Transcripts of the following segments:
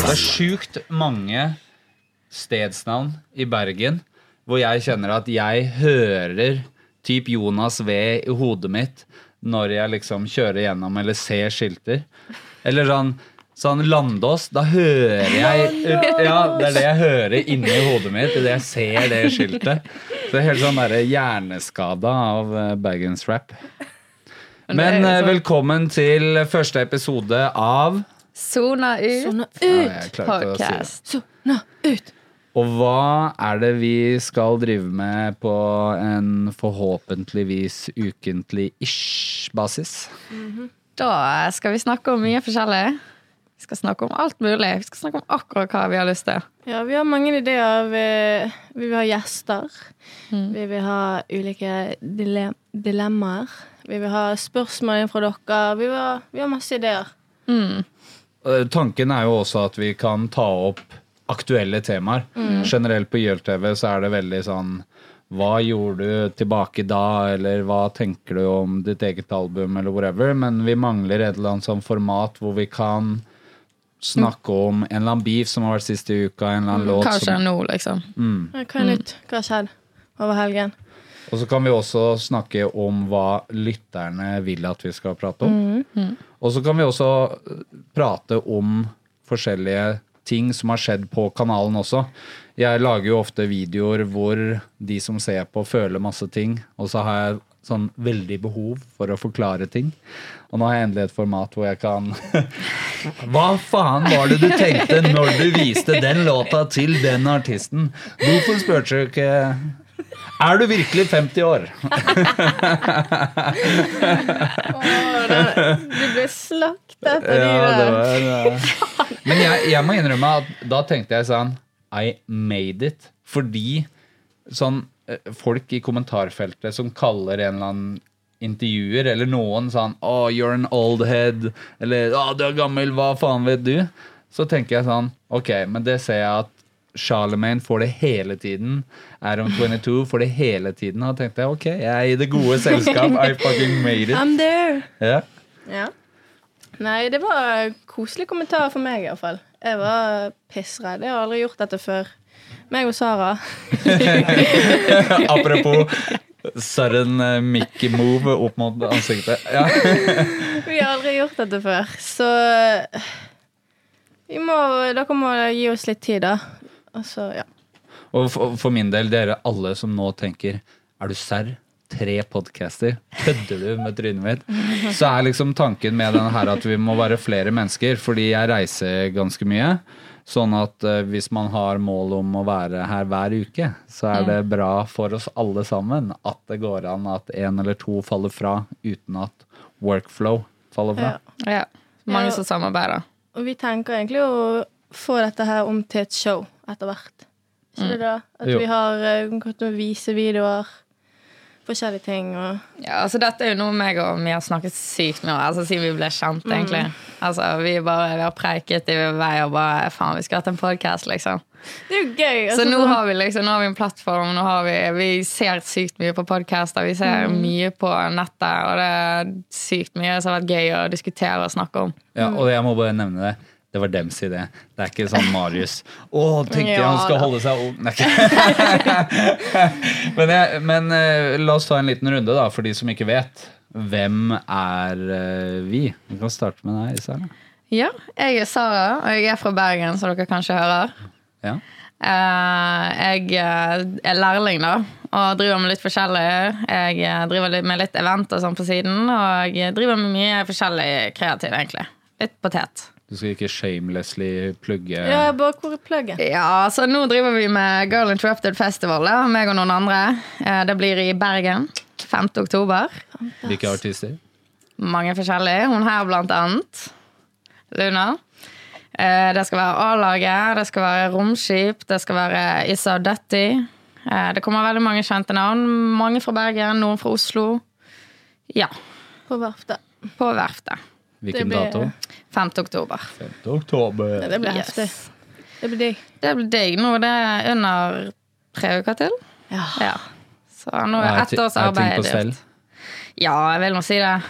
Det er sjukt mange stedsnavn i Bergen hvor jeg kjenner at jeg hører typ Jonas V i hodet mitt når jeg liksom kjører gjennom eller ser skilter. Eller sånn, sånn Landås, da hører jeg Ja, det er det jeg hører inni hodet mitt idet jeg ser det skiltet. Så det er helt sånn derre hjerneskada av Baggins Bergensrap. Men eh, velkommen til første episode av Sona ut. Sånn si det. Podcast. Sona ut. Og hva er det vi skal drive med på en forhåpentligvis ukentlig-ish basis? Da skal vi snakke om mye forskjellig. Vi skal snakke om alt mulig. Vi skal snakke om akkurat hva vi har lyst til. Ja, vi har mange ideer. Vi, vi vil ha gjester. Vi vil ha ulike dile dilemmaer. Vi vil ha spørsmål fra dere. Vi vil ha, vi har masse ideer. Mm. Tanken er jo også at vi kan ta opp aktuelle temaer. Generelt på YLTV så er det veldig sånn hva gjorde du tilbake da, eller hva tenker du om ditt eget album, eller whatever. Men vi mangler et eller annet sånn format hvor vi kan snakke om en eller annen beef som har vært siste uka, en eller annen låt Hva som nå, liksom? Mm. Hva er nytt? Hva har skjedd over helgen? Og så kan vi også snakke om hva lytterne vil at vi skal prate om. Og så kan vi også eh, prate om forskjellige ting som har skjedd på kanalen også. Jeg lager jo ofte videoer hvor de som ser på, føler masse ting. Og så har jeg sånn veldig behov for å forklare ting. Og nå har jeg endelig et format hvor jeg kan Hva faen var det du tenkte når du viste den låta til den artisten? Hvorfor spurte du ikke er du virkelig 50 år? Du ble slaktet av de Ja, der. var. Men jeg, jeg må innrømme at da tenkte jeg sånn I made it. Fordi sånn folk i kommentarfeltet som kaller en eller annen intervjuer, eller noen sånn Oh, you're an old head. Eller oh, du er gammel, hva faen vet du? Så tenker jeg sånn Ok, men det ser jeg at Charlemagne får det hele tiden. Adam 22 får det hele tiden. Og tenkte jeg ok, jeg er i det gode selskap. I fucking made it. I'm there. Ja. Ja. Nei, det var koselig kommentar for meg, iallfall. Jeg var pissredd. Jeg har aldri gjort dette før. Meg og Sara. Apropos Søren uh, Mickey move opp mot ansiktet. Ja. Vi har aldri gjort dette før, så vi må, Dere må gi oss litt tid, da. Og så, ja. Og for, for min del, dere alle som nå tenker Er du serr? Tre podcaster? Kødder du med trynet mitt? Så er liksom tanken med denne her at vi må være flere mennesker, fordi jeg reiser ganske mye. Sånn at uh, hvis man har mål om å være her hver uke, så er det bra for oss alle sammen at det går an at en eller to faller fra uten at workflow faller fra. ja. Ja. Mange som samarbeider. Og vi tenker egentlig å få dette her om til et show etter hvert. Ikke det da? At Jo. vi har uh, gått og vise videoer, forskjellige ting og Ja, altså Dette er jo noe meg og vi har snakket sykt mye om altså, siden vi ble kjent. egentlig. Altså, Vi bare, vi har preiket i vei og bare Faen, vi skulle hatt en podkast, liksom. Det er jo gøy! Så altså, nå sånn- har vi liksom, nå har vi en plattform. Nå har vi, vi ser sykt mye på podcaster. Vi ser mye på nettet, og det er sykt mye som har vært gøy å diskutere og snakke om. Ja, og jeg må bare nevne det. Det var dems idé. Det er ikke sånn Marius Å, tenkte jeg han skal holde seg ung. Men jeg, men eh, la oss ta en liten runde, da, for de som ikke vet. Hvem er eh, vi? Vi kan starte med deg, Isara. Ja, jeg er Sara, og jeg er fra Bergen, som dere kanskje hører. Ja. Eh, jeg er lærling, da, og driver med litt forskjellig. Jeg driver med litt event og sånn på siden, og jeg driver med mye forskjellig kreativt, egentlig. Litt potet. Du skal ikke shamelessly plugge Ja, bare hvor er plugget? Ja, så nå driver vi med Girl Interrupted Festival, da, meg og noen andre. Eh, Det blir i Bergen 5. oktober. hvilke artister? Mange forskjellige. Hun her, blant annet. Luna. Eh, Det skal være A-laget, det skal være Romskip, det skal være Issa Dutty. Eh, Det kommer veldig mange kjente navn. Mange fra Bergen, noen fra Oslo. Ja, På verftet. på verftet. Hvilken blir- dato? 5. oktober. 5. oktober. Ja, det blir Yes. heftig. Det blir digg. Det blir digg. Nå er det under tre uker til. Ja. Ja. Så nå er Er ett års er arbeid stell? gjort. Ja, jeg vil nå si det.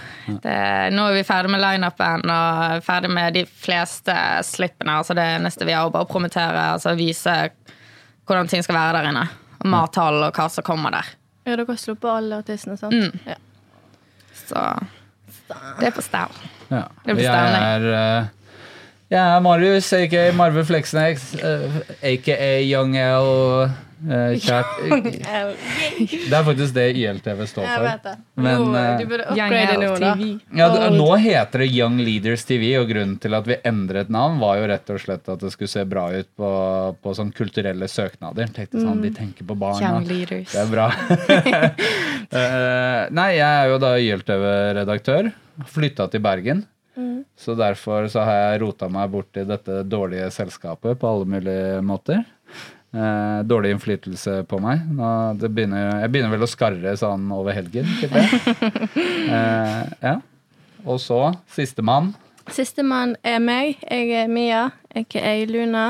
det. Nå er vi ferdig med lineupen og ferdig med de fleste slippene. Altså det eneste vi har å bare promotere, altså vise hvordan ting skal være der inne. Og og hva som kommer der. Ja, dere har sluppet alle artistene, sant? Ja. Så det er på stell. Ja. Jeg er eh, jeg er Marius, aka Marve Fleksnes, eh, aka Young L. eh, kjært Det er faktisk det YLTV står Jeg for. vet det. Men, nå, eh, du burde upgrade nå, da. Ja, det, nå heter det Young Leaders TV, og grunnen til at vi endret navn, var jo rett og slett at det skulle se bra ut på, på sånn kulturelle søknader. Tenkte sånn, De tenker på barna. Young leaders. Det er bra. Eh, nei, jeg er jo da YLTV-redaktør. Flytta til Bergen. Så derfor så har jeg rota meg bort i dette dårlige selskapet på alle mulige måter. Eh, dårlig innflytelse på meg. Begynner, jeg begynner vel å skarre sånn over helgen, tipper jeg. Eh, ja. Og så sistemann. Sistemann er meg. Jeg er Mia, aka Luna.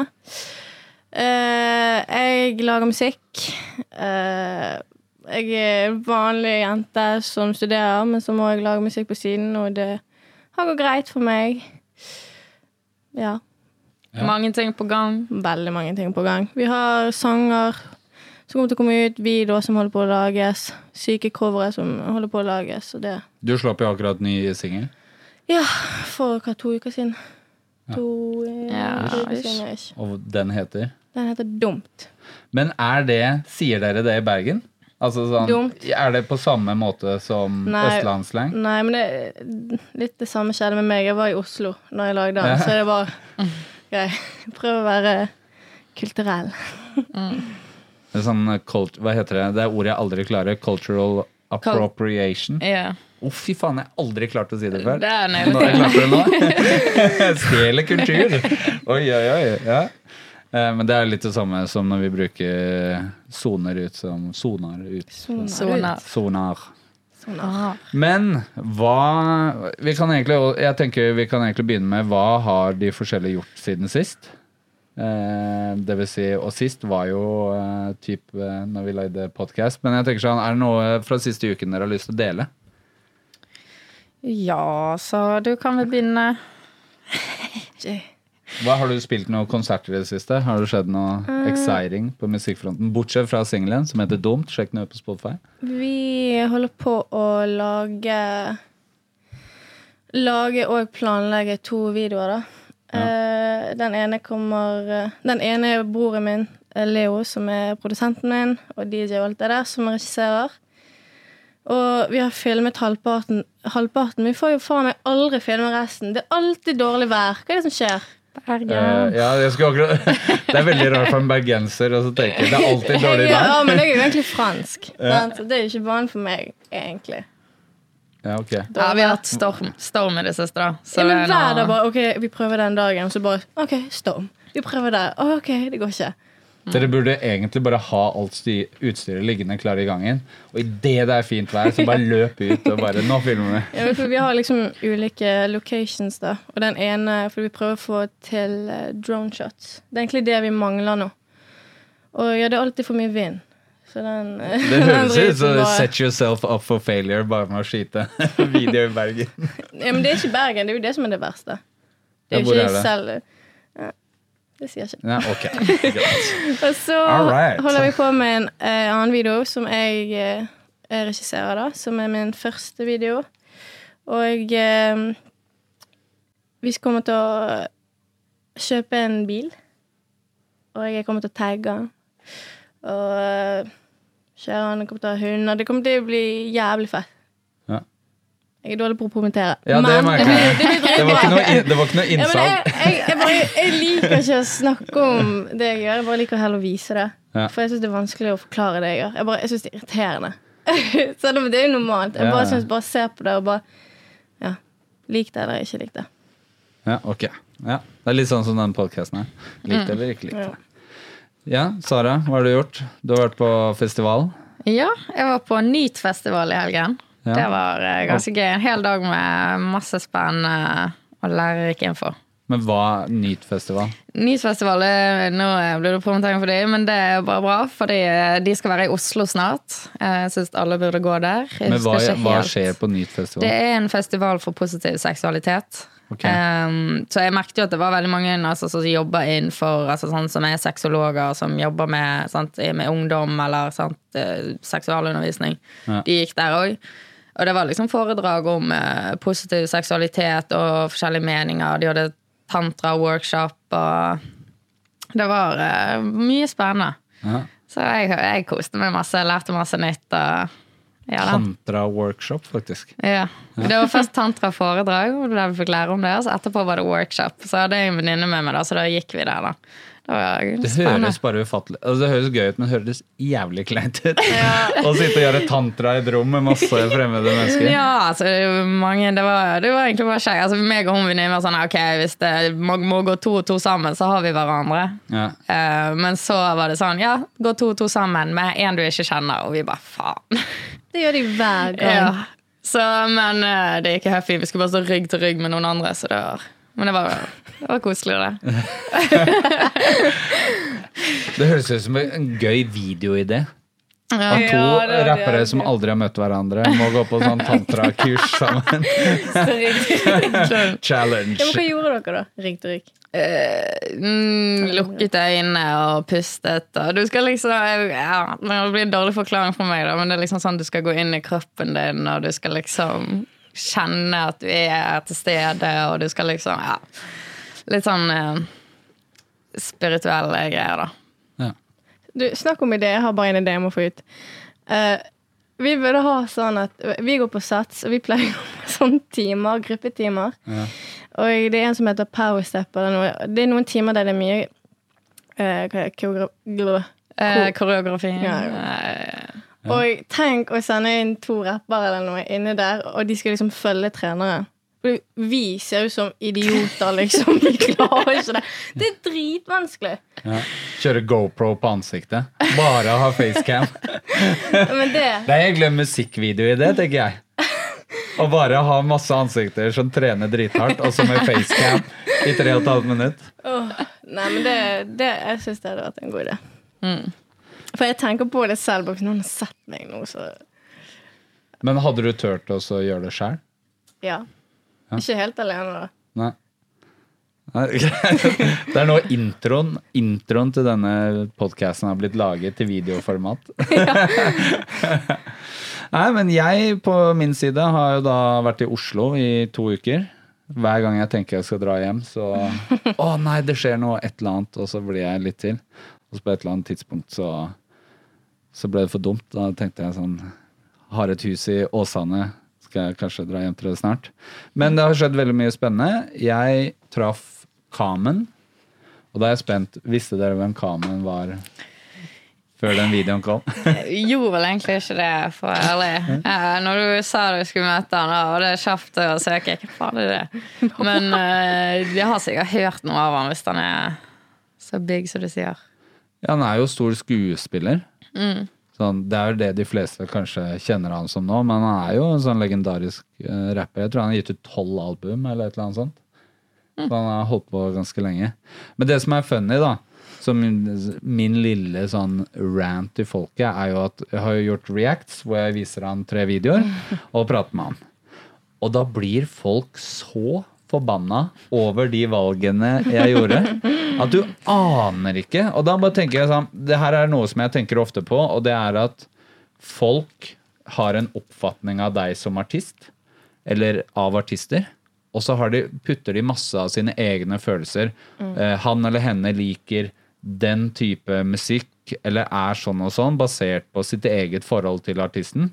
Eh, jeg lager musikk. Eh, jeg er en vanlig jente som studerer, men så må jeg lage musikk på siden, og det har gått greit for meg. Ja. Ja. Mange ting på gang. Veldig mange ting på gang. Vi har sanger som kommer til å komme ut, videoer som holder på å lages, syke covere som holder på å lages, og det Du slapp jo akkurat ny singel. Ja, for hva, to uker siden? To Ja, to uker siden. Og den heter Den heter Dumt. Men er det Sier dere det i Bergen? Altså sånn, Dumt. Er det på samme måte som Nei. østlandsslang? Nei, men det er litt det samme skjedde med meg. Jeg var i Oslo når jeg lagde den, Ja. så det var grei. Prøv å være kulturell. Det er sånn cult, Hva heter det? Det er ordet jeg aldri klarer. Cultural appropriation. Å, yeah. oh, fy faen, jeg har aldri klart å si det før. Det er Nå har jeg klart det nå. Stjeler kultur. Oi, oi, oi. Ja. Eh, Men det er litt det samme som når vi bruker soner ut som sonar ut. Sonar. Sonar. Ah. Men hva vi kan egentlig, Jeg tenker vi kan egentlig begynne med hva har de forskjellige gjort siden sist? Eh, det vil si, og sist var jo eh, typ eh, når vi lagde podkast. Men jeg tenker sånn, er det noe fra siste uken dere har lyst til å dele? Ja, så du kan vel begynne. Hva Har du spilt noen konserter i det siste? Har det skjedd noe exciting på musikkfronten? Bortsett fra singelen som heter Dumt. Sjekk den ut på Spotify. Vi holder på å lage Lage og planlegge to videoer, da. Eh, den ene kommer Den ene er broren min, eh, Leo, som er produsenten min, og DJ og alt det der, som regisserer. Og vi har filmet halvparten. halvparten. Vi får jo faen meg aldri filme resten. Det er alltid dårlig vær. Hva er det som skjer? Bergen. Eh, ja, jeg akkurat Det er veldig rart for en bergenser å tenke det er alltid dårlig ja, men det er jo egentlig fransk. Ja. Det er jo ikke vanlig for meg, egentlig. Ja, ok. Ja, vi har hatt storm, storm i det siste, da. Så Ja, men er hver dag bare OK, vi prøver den dagen, og så bare OK, storm. Vi prøver der. OK, det går ikke. Dere burde egentlig bare ha alt sty- utstyret liggende klare i gangen. Og idet det er fint vær, så bare løp ut og bare Nå filmer vi. Ja, for vi har liksom ulike locations, da. Og den ene For vi prøver å få til eh, drone shots. Det er egentlig det vi mangler nå. Og ja, det er alltid for mye vind. Så den eh, Det høres ut som bare- set yourself up for failure bare med å skyte video i Bergen. Ja, men det er ikke Bergen. Det er jo det som er det verste. Det er jo ikke er selv Det sier jeg ikke. Ja, ok. Og så right. holder vi på med en eh, annen video som jeg eh, regisserer, da. Som er min første video. Og eh, vi kommer til å kjøpe en bil. Og jeg kommer til å tagge den. Og eh, kjøre den. Kommer til å ha hunder. Det kommer til å bli jævlig fett. Jeg er dårlig på å promotere. Ja, det men det, det, Det var ikke noe, det var ikke noe ja, jeg, jeg, jeg, jeg liker ikke å snakke om det jeg gjør. Jeg bare liker heller å vise det. Ja. For jeg syns det er vanskelig å forklare det jeg gjør. Jeg, bare, jeg syns det er irriterende. Selv om det er jo normalt. Jeg bare synes bare se på det og bare Ja. Lik det eller ikke lik det. Ja, ok. Ja, det er litt sånn som den podkasten her. Lik det eller ikke lik det. Ja, Sara, hva har du gjort? Du har vært på festival. Ja, jeg var på Nyt-festival i helgen. Ja. Det var eh, ganske gøy. En hel dag med masse spennende og lærerik info. Men hva Nytfestival? Nyhetsfestival er- Nå blir det promotering for dem, men det er bare bra. Fordi de skal være i Oslo snart. Jeg syns alle burde gå der. Jeg Men hva, hva skjer på Nytfestival? Det er en festival for positiv seksualitet. Okay. Um, så jeg merket jo at det var veldig mange altså, som jobber innenfor altså, sånn, Som er sexologer, som jobber med, sant, med ungdom eller sant, eh, seksualundervisning. Ja. De gikk der òg. Og det var liksom foredrag om eh, positiv seksualitet og forskjellige meninger. De hadde tantra-workshop, og det var eh, mye spennende. Ja. Så jeg, jeg koste meg masse, lærte masse nytt. Og, ja. Tantra-workshop, faktisk. Ja. Det var først tantra-foredrag, og der vi fikk lære om det, og så etterpå var det workshop. Så hadde jeg en venninne med meg, da, så da gikk vi der, da. Det var Det høres bare ufattelig altså Det høres gøy ut, men det høres jævlig kleint ut. Å sitte og gjøre tantra i et rom med masse fremmede mennesker. Ja, altså, det var mange, det, var, det var egentlig bare kjekt. Altså, meg og hun var sånn Ok, hvis det må, må gå to og to sammen, så har vi hverandre. Ja. Uh, men så var det sånn Ja, gå to og to sammen med en du ikke kjenner, og vi bare faen. Det gjør de hver gang. Ja. Så, men eh, det gikk helt fint. Vi skulle bare stå rygg til rygg med noen andre. Så det var, men det var, det var koselig, det. Det høres ut som en gøy videoidé. Av to ja, det- rappere det- som aldri har møtt hverandre, må gå på sånn tantra-kurs sammen. Challenge. Ja, men hva gjorde dere, da? Ringte Rik? Eh, mm, lukket øynene og pustet. Og du skal liksom ja, Det blir en dårlig forklaring for meg, da, men det er liksom sånn du skal gå inn i kroppen din, og du skal liksom kjenne at du er til stede, og du skal liksom Ja. Litt sånn eh, spirituelle greier, da. Ja. Du, Snakk om ideer. Jeg har bare en idé jeg må få ut. Uh, vi burde ha sånn at Vi går på Sats, og vi pleier å ha sånne timer, gruppetimer. Ja. Og det er en som heter Powerstep. Eller noe. Det er noen timer der det er mye uh, hva er det, koreogra- gl- Eh, koreografi. Ja, Eh, Og tenk å sende inn to rappere eller noe inne der, og de skal liksom følge treneren. Vi ser ut som idioter, liksom. Vi klarer ikke det. Det er dritvanskelig. Ja. Kjøre GoPro på ansiktet. Bare ha facecam. Men det Nei, jeg glemmer musikkvideo i det, tenker jeg. Å bare ha masse ansikter som trener drithardt, og så med facecam i tre og et halvt minutt. Nei, men det, det Jeg syns det hadde vært en god idé. Mm. For jeg tenker på det selv, bare noen har sett meg nå, så Men hadde du turt å gjøre det sjøl? ja. Ja. Ikke helt alene, da. Nei, Det er nå introen Introen til denne podkasten har blitt laget til videoformat. Ja. Nei, men jeg på min side har jo da vært i Oslo i to uker. Hver gang jeg tenker jeg skal dra hjem, så Å nei, det skjer noe, et eller annet, og så blir jeg litt til. Og så på et eller annet tidspunkt så, så ble det for dumt. Da tenkte jeg sånn Har et hus i Åsane. Skal jeg kanskje dra hjem til det snart. Men det har skjedd veldig mye spennende. Jeg traff Kamen. Og da er jeg spent. Visste dere hvem Kamen var før den videoen kom? Jeg gjorde vel egentlig ikke det, for ærlig. Eh, når du sa du skulle møte han, og det er kjapt å søke, hva faen er det? Men eh, jeg har sikkert hørt noe av han hvis han er så big som du sier. Ja, han er jo stor skuespiller. Sånn, det er jo det de fleste kanskje kjenner han som nå, men han er jo en sånn legendarisk uh, rapper. Jeg tror han har gitt ut tolv album eller et eller annet sånt. Så han har holdt på ganske lenge. Men det som er funny, da, som min, lille sånn rant til folket, er jo at jeg har jo gjort reacts hvor jeg viser han tre videoer og prater med han. Og da blir folk så forbanna over de valgene jeg gjorde, at du aner ikke. Og da bare tenker jeg sånn Det her er noe som jeg tenker ofte på, og det er at folk har en oppfatning av deg som artist, eller av artister. Og så har de, putter de masse av sine egne følelser. Eh, han eller henne liker den type musikk, eller er sånn og sånn, basert på sitt eget forhold til artisten.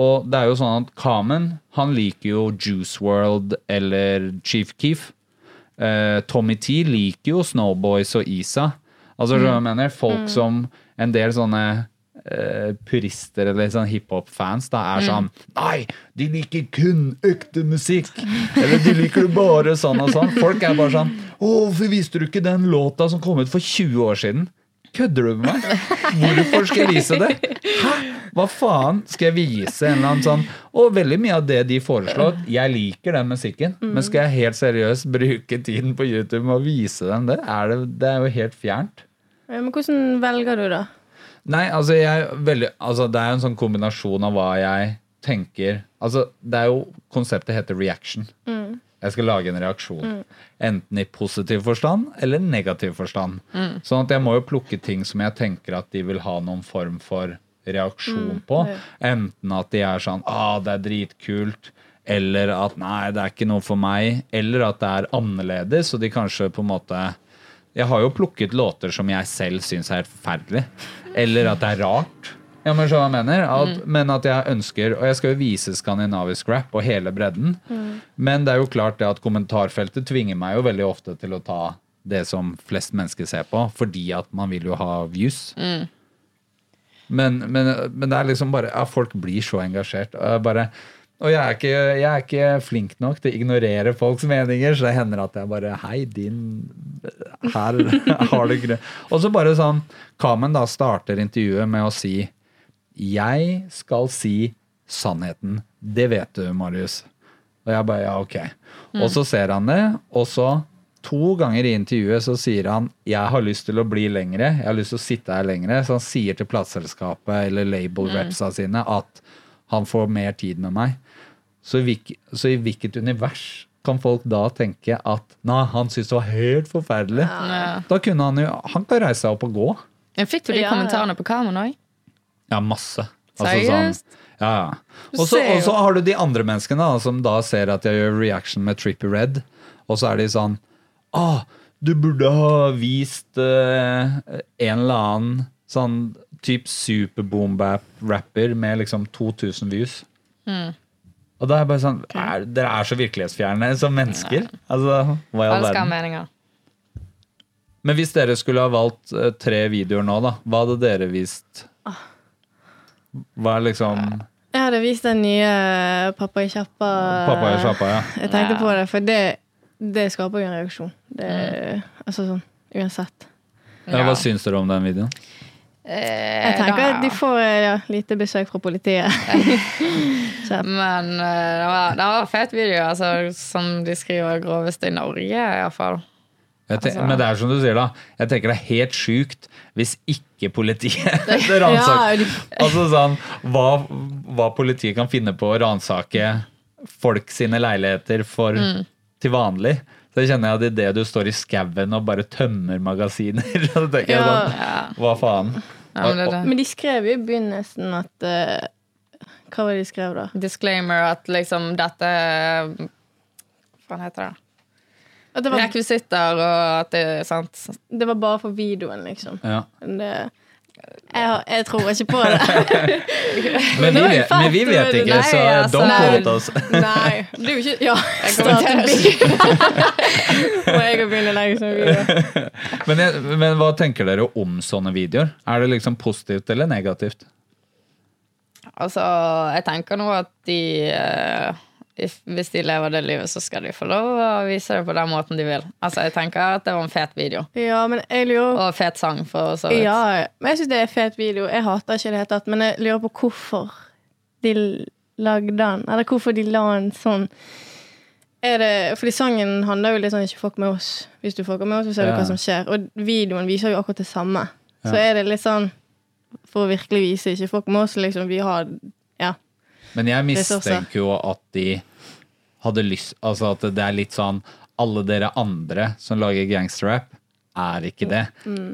Og det er jo sånn at Kamen, han liker jo Juice World eller Chief Keef. Eh, Tommy T liker jo Snowboys og Isa. Altså, mm. jeg mener? Folk som en del sånne eh, purister eller sånn hiphop-fans da er sånn Nei, de liker kun økte musikk! Eller de liker det bare sånn og sånn. Folk er bare sånn Å, hvorfor viste du ikke den låta som kom ut for 20 år siden? Kødder du med meg? Hvorfor skal jeg vise det? Hæ? Hva faen skal jeg vise en eller annen sånn Og veldig mye av det de foreslår, jeg liker den musikken, men skal jeg helt seriøst bruke tiden på YouTube med å vise dem det? Er det, det er jo helt fjernt. Ja, men hvordan velger du, da? Nei, altså, jeg er veldig, altså det er jo en sånn kombinasjon av hva jeg tenker Altså, det er jo Konseptet heter reaction. Jeg skal lage en reaksjon. Enten i positiv forstand eller negativ forstand. Sånn at jeg må jo plukke ting som jeg tenker at de vil ha noen form for reaksjon på. Enten at de er sånn ah, det er dritkult. Eller at nei, det er ikke noe for meg. Eller at det er annerledes, og de kanskje på en måte Jeg har jo plukket låter som jeg selv syns er helt forferdelig. Eller at det er rart. Ja, men så jeg mener? At, Men at jeg ønsker Og jeg skal jo vise skandinavisk rap og hele bredden. Men det er jo klart det at kommentarfeltet tvinger meg jo veldig ofte til å ta det som flest mennesker ser på, fordi at man vil jo ha views. Men, men, men det er liksom bare ja, Folk blir så engasjert. Og bare, og jeg er, ikke, jeg er ikke flink nok til å ignorere folks meninger, så det hender at jeg bare Hei, din Her har du grunn. Og så bare sånn Kamen da starter intervjuet med å si Jeg skal si sannheten. Det vet du, Marius. Og jeg bare ja, ok. Og så ser han det, og så to ganger i intervjuet så sier han jeg har lyst til å bli lengre, jeg har lyst til å sitte her lengre. Så han sier til plateselskapet eller label-repsa sine at han får mer tid med meg. Så i, hvilket, så i hvilket univers kan folk da tenke at nei, han syntes det var helt forferdelig? Ja. Da kunne han jo Han kan reise seg opp og gå. Jeg Fikk du de Ja, ja. kommentarene på kameraet òg? Ja, masse. Seriøst? sånn, ja, ja. Og så og så har du de andre menneskene da, som da ser at jeg gjør reaction med Trippy Red, og så er de sånn ah, du burde ha vist eh, en eller annen sånn type superboombap-rapper med liksom 2000 views. Mm. Og da er jeg bare sånn er, Dere er så virkelighetsfjerne som mennesker. Altså, hva i all verden? Men hvis dere skulle ha valgt eh, tre videoer nå, da, hva hadde dere vist? Hva er liksom Jeg hadde vist den nye Pappa i kjappa. Pappa i kjappa, ja. Jeg tenkte Ja. på det, for det, det skaper jo en reaksjon. Det, Altså sånn uansett. ja. Hva syns dere om den videoen? Jeg tenker at de får ja, lite besøk fra politiet. Men uh, det var, det var fet video, altså, som de skriver 'groveste i Norge', iallfall. Altså- men det er som du sier, da. Jeg tenker det er helt sjukt hvis ikke politiet ransaker Ja, Altså sånn hva, hva politiet kan finne på å ransake folk sine leiligheter for Mm. Til vanlig. Så kjenner jeg at idet du står i skauen og bare tømmer magasiner, så tenker jeg sånn Hva faen? Ja, men det, det. Men de skrev jo i begynnelsen at uh, Hva var det de skrev, da? Disclaimer at liksom dette Hva faen heter det? At det var, Rekvisitter og at det er sant. det var bare for videoen, liksom. Ja. Men Det, jeg, jeg tror ikke på det. Men, vi vet, men vi vet ikke, Nei, så altså, don't quote us. Nei. Du er jo ikke Ja, Jeg start en bil. Må jeg begynne å legge sånne videoer. Men, jeg, men hva tenker dere om sånne videoer? Er det liksom positivt eller negativt? Altså, jeg tenker nå at de if, Hvis de lever det livet, så skal de få lov å vise det på den måten de vil. Altså, jeg tenker at det var en fet video. Ja, men jeg lurer Og fet sang, for så vidt. Ja, men jeg syns det er fet video. Jeg hater ikke det helt hele tatt, men jeg lurer på hvorfor de lagde den. Eller hvorfor de la den sånn er det, fordi sangen handler jo litt sånn 'ikke fuck med oss'. Hvis du fucker med oss, så ser du Ja. hva som skjer. Og videoen viser jo akkurat det samme. Så er det litt sånn For å virkelig vise 'ikke fuck med oss', liksom vi har Ja. Men jeg mistenker jo at de hadde lyst Altså at det er litt sånn Alle dere andre som lager gangsterrap, er ikke det.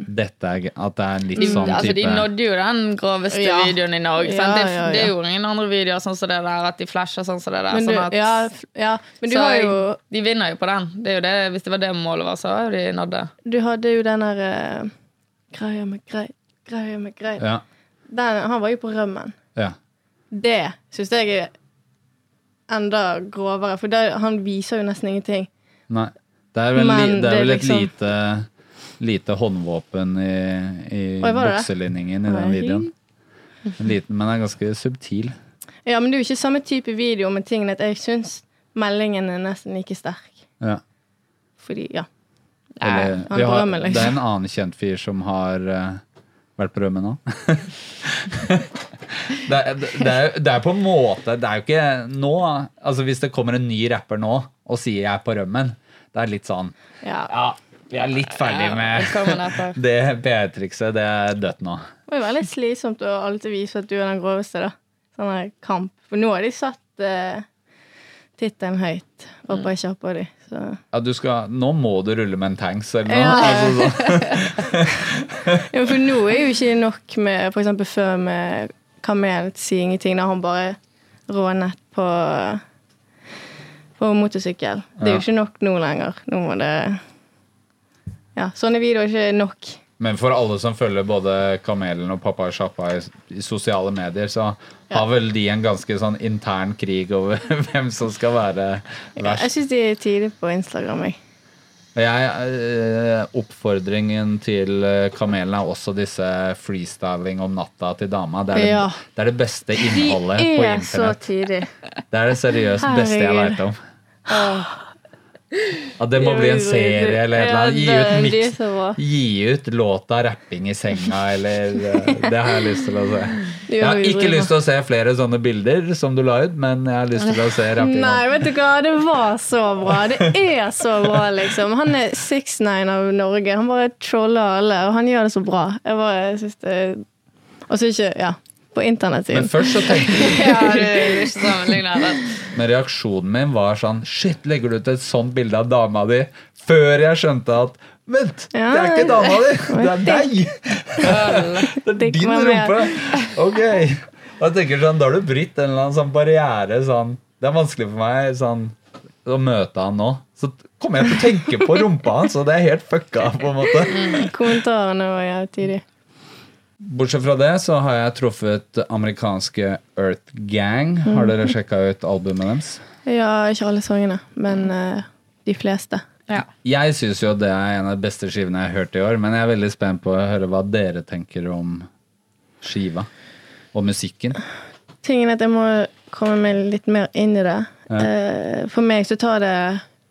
Dette er At det er en litt De, sånn altså, de nådde jo den groveste Ja. videoen i Norge. Ja, sant? Det, ja, ja. det gjorde ingen andre videoer sånn som det der, at de flasher sånn som det der. Men du, sånn at, ja, ja, men du så har jo De vinner jo på den. Det er jo det, hvis det var det målet var, så har de nådd det. Du hadde jo den der uh, Greia med grei, greia med grei. Ja. Den, han var jo på rømmen. ja. Det syns jeg er enda grovere, for der, han viser jo nesten ingenting. Nei. Det er vel, li, det det er vel et liksom- lite, lite håndvåpen i, i Oi, var det det? bukselinningen i den videoen. En liten, men er ganske subtil. Ja, men det er jo ikke samme type video med tingene at jeg syns meldingen er nesten like sterk. Ja. Fordi, ja. Eller, han har, rømmen, liksom. Det er en annen kjent fyr som har uh, vært på rømmen nå. det, er- det, er, det er på en måte Det er jo ikke nå Altså Hvis det kommer en ny rapper nå og sier jeg er på rømmen, det er litt sånn Ja. Ja, vi er litt ferdig med det PR-trikset. Det er dødt nå. Det er jo veldig slitsomt å alltid vise at du er den groveste, da. Sånn her kamp. For nå har de satt eh, tittelen høyt oppå i kjappa di. Så Ja, du skal, nå må du rulle med en tanks eller noe. Ja. Altså, sånn. Ja, for nå er jo ikke nok med eksempel før med Kamel sier ingenting, da han bare rånet på på motorsykkel. Det er jo ikke nok nå lenger. Nå må det Ja, sånne videoer er ikke nok. Men for alle som følger både Kamelen og Pappa Sjappa i, i sosiale medier, så har vel de en ganske sånn intern krig over hvem som skal være verst Jeg verst. syns de er tidlig på Instagram. Jeg. Jeg, eh, oppfordringen til eh, Kamelen er også disse freestyling om natta til dama. Det er det, Ja. det, er det beste De innholdet på er så internett. Det er det seriøst beste jeg veit om. At det må bli en serie eller et eller annet. Gi ut, mix, gi ut låta 'Rapping i senga' eller eh, Det har jeg lyst til å se. Jeg har ikke lyst til å se flere sånne bilder som du la ut, men jeg har lyst til å se rapping. Nei, vet du hva, det var så bra. Det er så bra, liksom. Han er 6ix9ine av Norge. Han bare troller alle, og han gjør det så bra. Jeg bare syns det Og så ikke Ja, på internett Men først så tenkte jeg Ja. Men reaksjonen min var sånn Shit, legger du ut et sånt bilde av dama di? Før jeg skjønte at Vent, Ja, det er ikke dama di! Det er deg! Det er din rumpe! Ok. Jeg tenker sånn, Da har du brytt en eller annen sånn barriere. Sånn. Det er vanskelig for meg sånn, å møte han nå. Så kommer jeg til å tenke på rumpa hans, og det er helt fucka. på en måte Kommentarene var jævlig tidlig. Bortsett fra det så har jeg truffet amerikanske Earth Gang. Har dere sjekka ut albumet deres? Ja, ikke alle sangene, men uh, de fleste. Ja. Jeg syns jo det er en av de beste skivene jeg har hørt i år, men jeg er veldig spent på å høre hva dere tenker om skiva og musikken. Tingen er at jeg må komme meg litt mer inn i det. Ja. Uh, For meg så tar det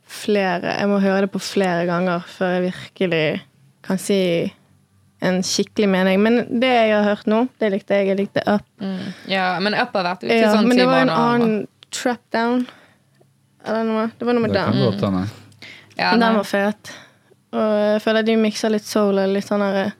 flere Jeg må høre det på flere ganger før jeg virkelig kan si en skikkelig mening. Men det jeg har hørt nå, det likte jeg. Jeg likte Up. Mm. ja, men Up har vært ute i Ja, sånn men det var en annen Trap Down. Eller noe. Det var noe med Det den. godt hende. Ja, Men den var fet. Og jeg føler de mikser litt soul og litt sånn her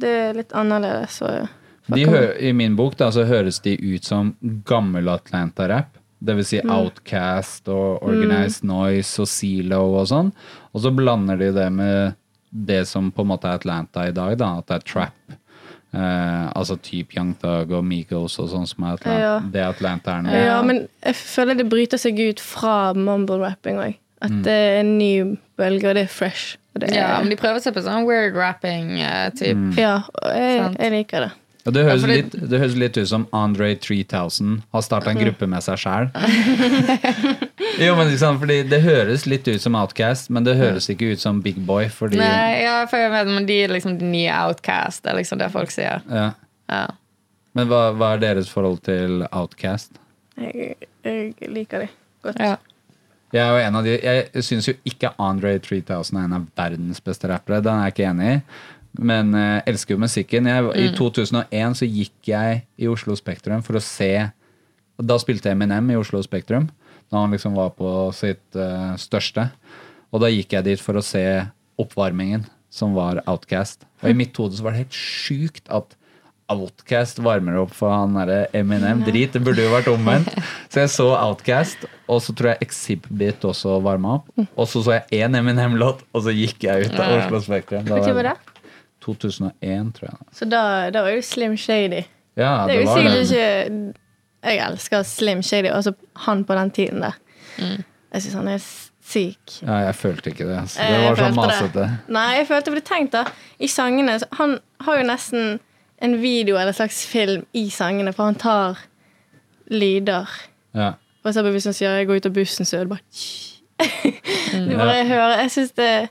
Det er litt annerledes. Og De hø I min bok da, så høres de ut som gammel Atlanta-rap. Det vil si Outcast og Organized Noise og Zelo og sånn. Og så blander de det med det som på en måte er Atlanta i dag, da, at det er trap. Eh, altså type Young Thug og Migos og sånn som er Atlanta. Ja. Det Atlanta er nå. Ja, men jeg føler det bryter seg ut fra mumble-rapping òg. At det er en ny bølge, og det er fresh. Og det er, Ja, ja, men de prøver seg på sånn weird rapping-type. Mm. og jeg, jeg liker det. Og det høres, Ja, fordi- litt, det høres litt ut som Andre 3000 har starta en gruppe med seg sjæl. jo, men liksom, fordi Det høres litt ut som Outcast, men det høres ikke ut som Big Boy. Fordi Nei, ja, for jeg vet, men de er liksom de nye outcast. Det er liksom det folk sier. ja. Ja. Men hva, hva er deres forhold til Outcast? Jeg, jeg liker det godt. Ja. Jeg er jo en av de Jeg syns jo ikke Andre 3000 er en av verdens beste rappere. Den er jeg ikke enig i. Men jeg elsker jo musikken. Jeg, I 2001 så gikk jeg i Oslo Spektrum for å se Da spilte Eminem i Oslo Spektrum. Da han liksom var på sitt uh, største. Og da gikk jeg dit for å se oppvarmingen, som var Outcast. Og i mitt hode så var det helt sjukt at Outcast varmer opp for han derre Eminem. Drit, det burde jo vært omvendt. Så jeg så Outcast, og så tror jeg Exhibit også varma opp. Og så så jeg én Eminem-låt, og så gikk jeg ut av Oslo Spektrum. Når var det? 2001, tror jeg. Så da, da var jo Slim Shady. Ja, det det er jo var sikkert det. ikke Jeg elsker Slim Shady, altså han på den tiden der. Jeg syns han er syk. Ja, jeg følte ikke det. Altså. Det var sånn masete. det. Nei, jeg følte det tenkt da I sangene så Han har jo nesten en video eller en slags film i sangene, for han tar lyder. Ja. For eksempel hvis han sier 'jeg går ut av bussen', så er det bare Du bare hører Jeg syns det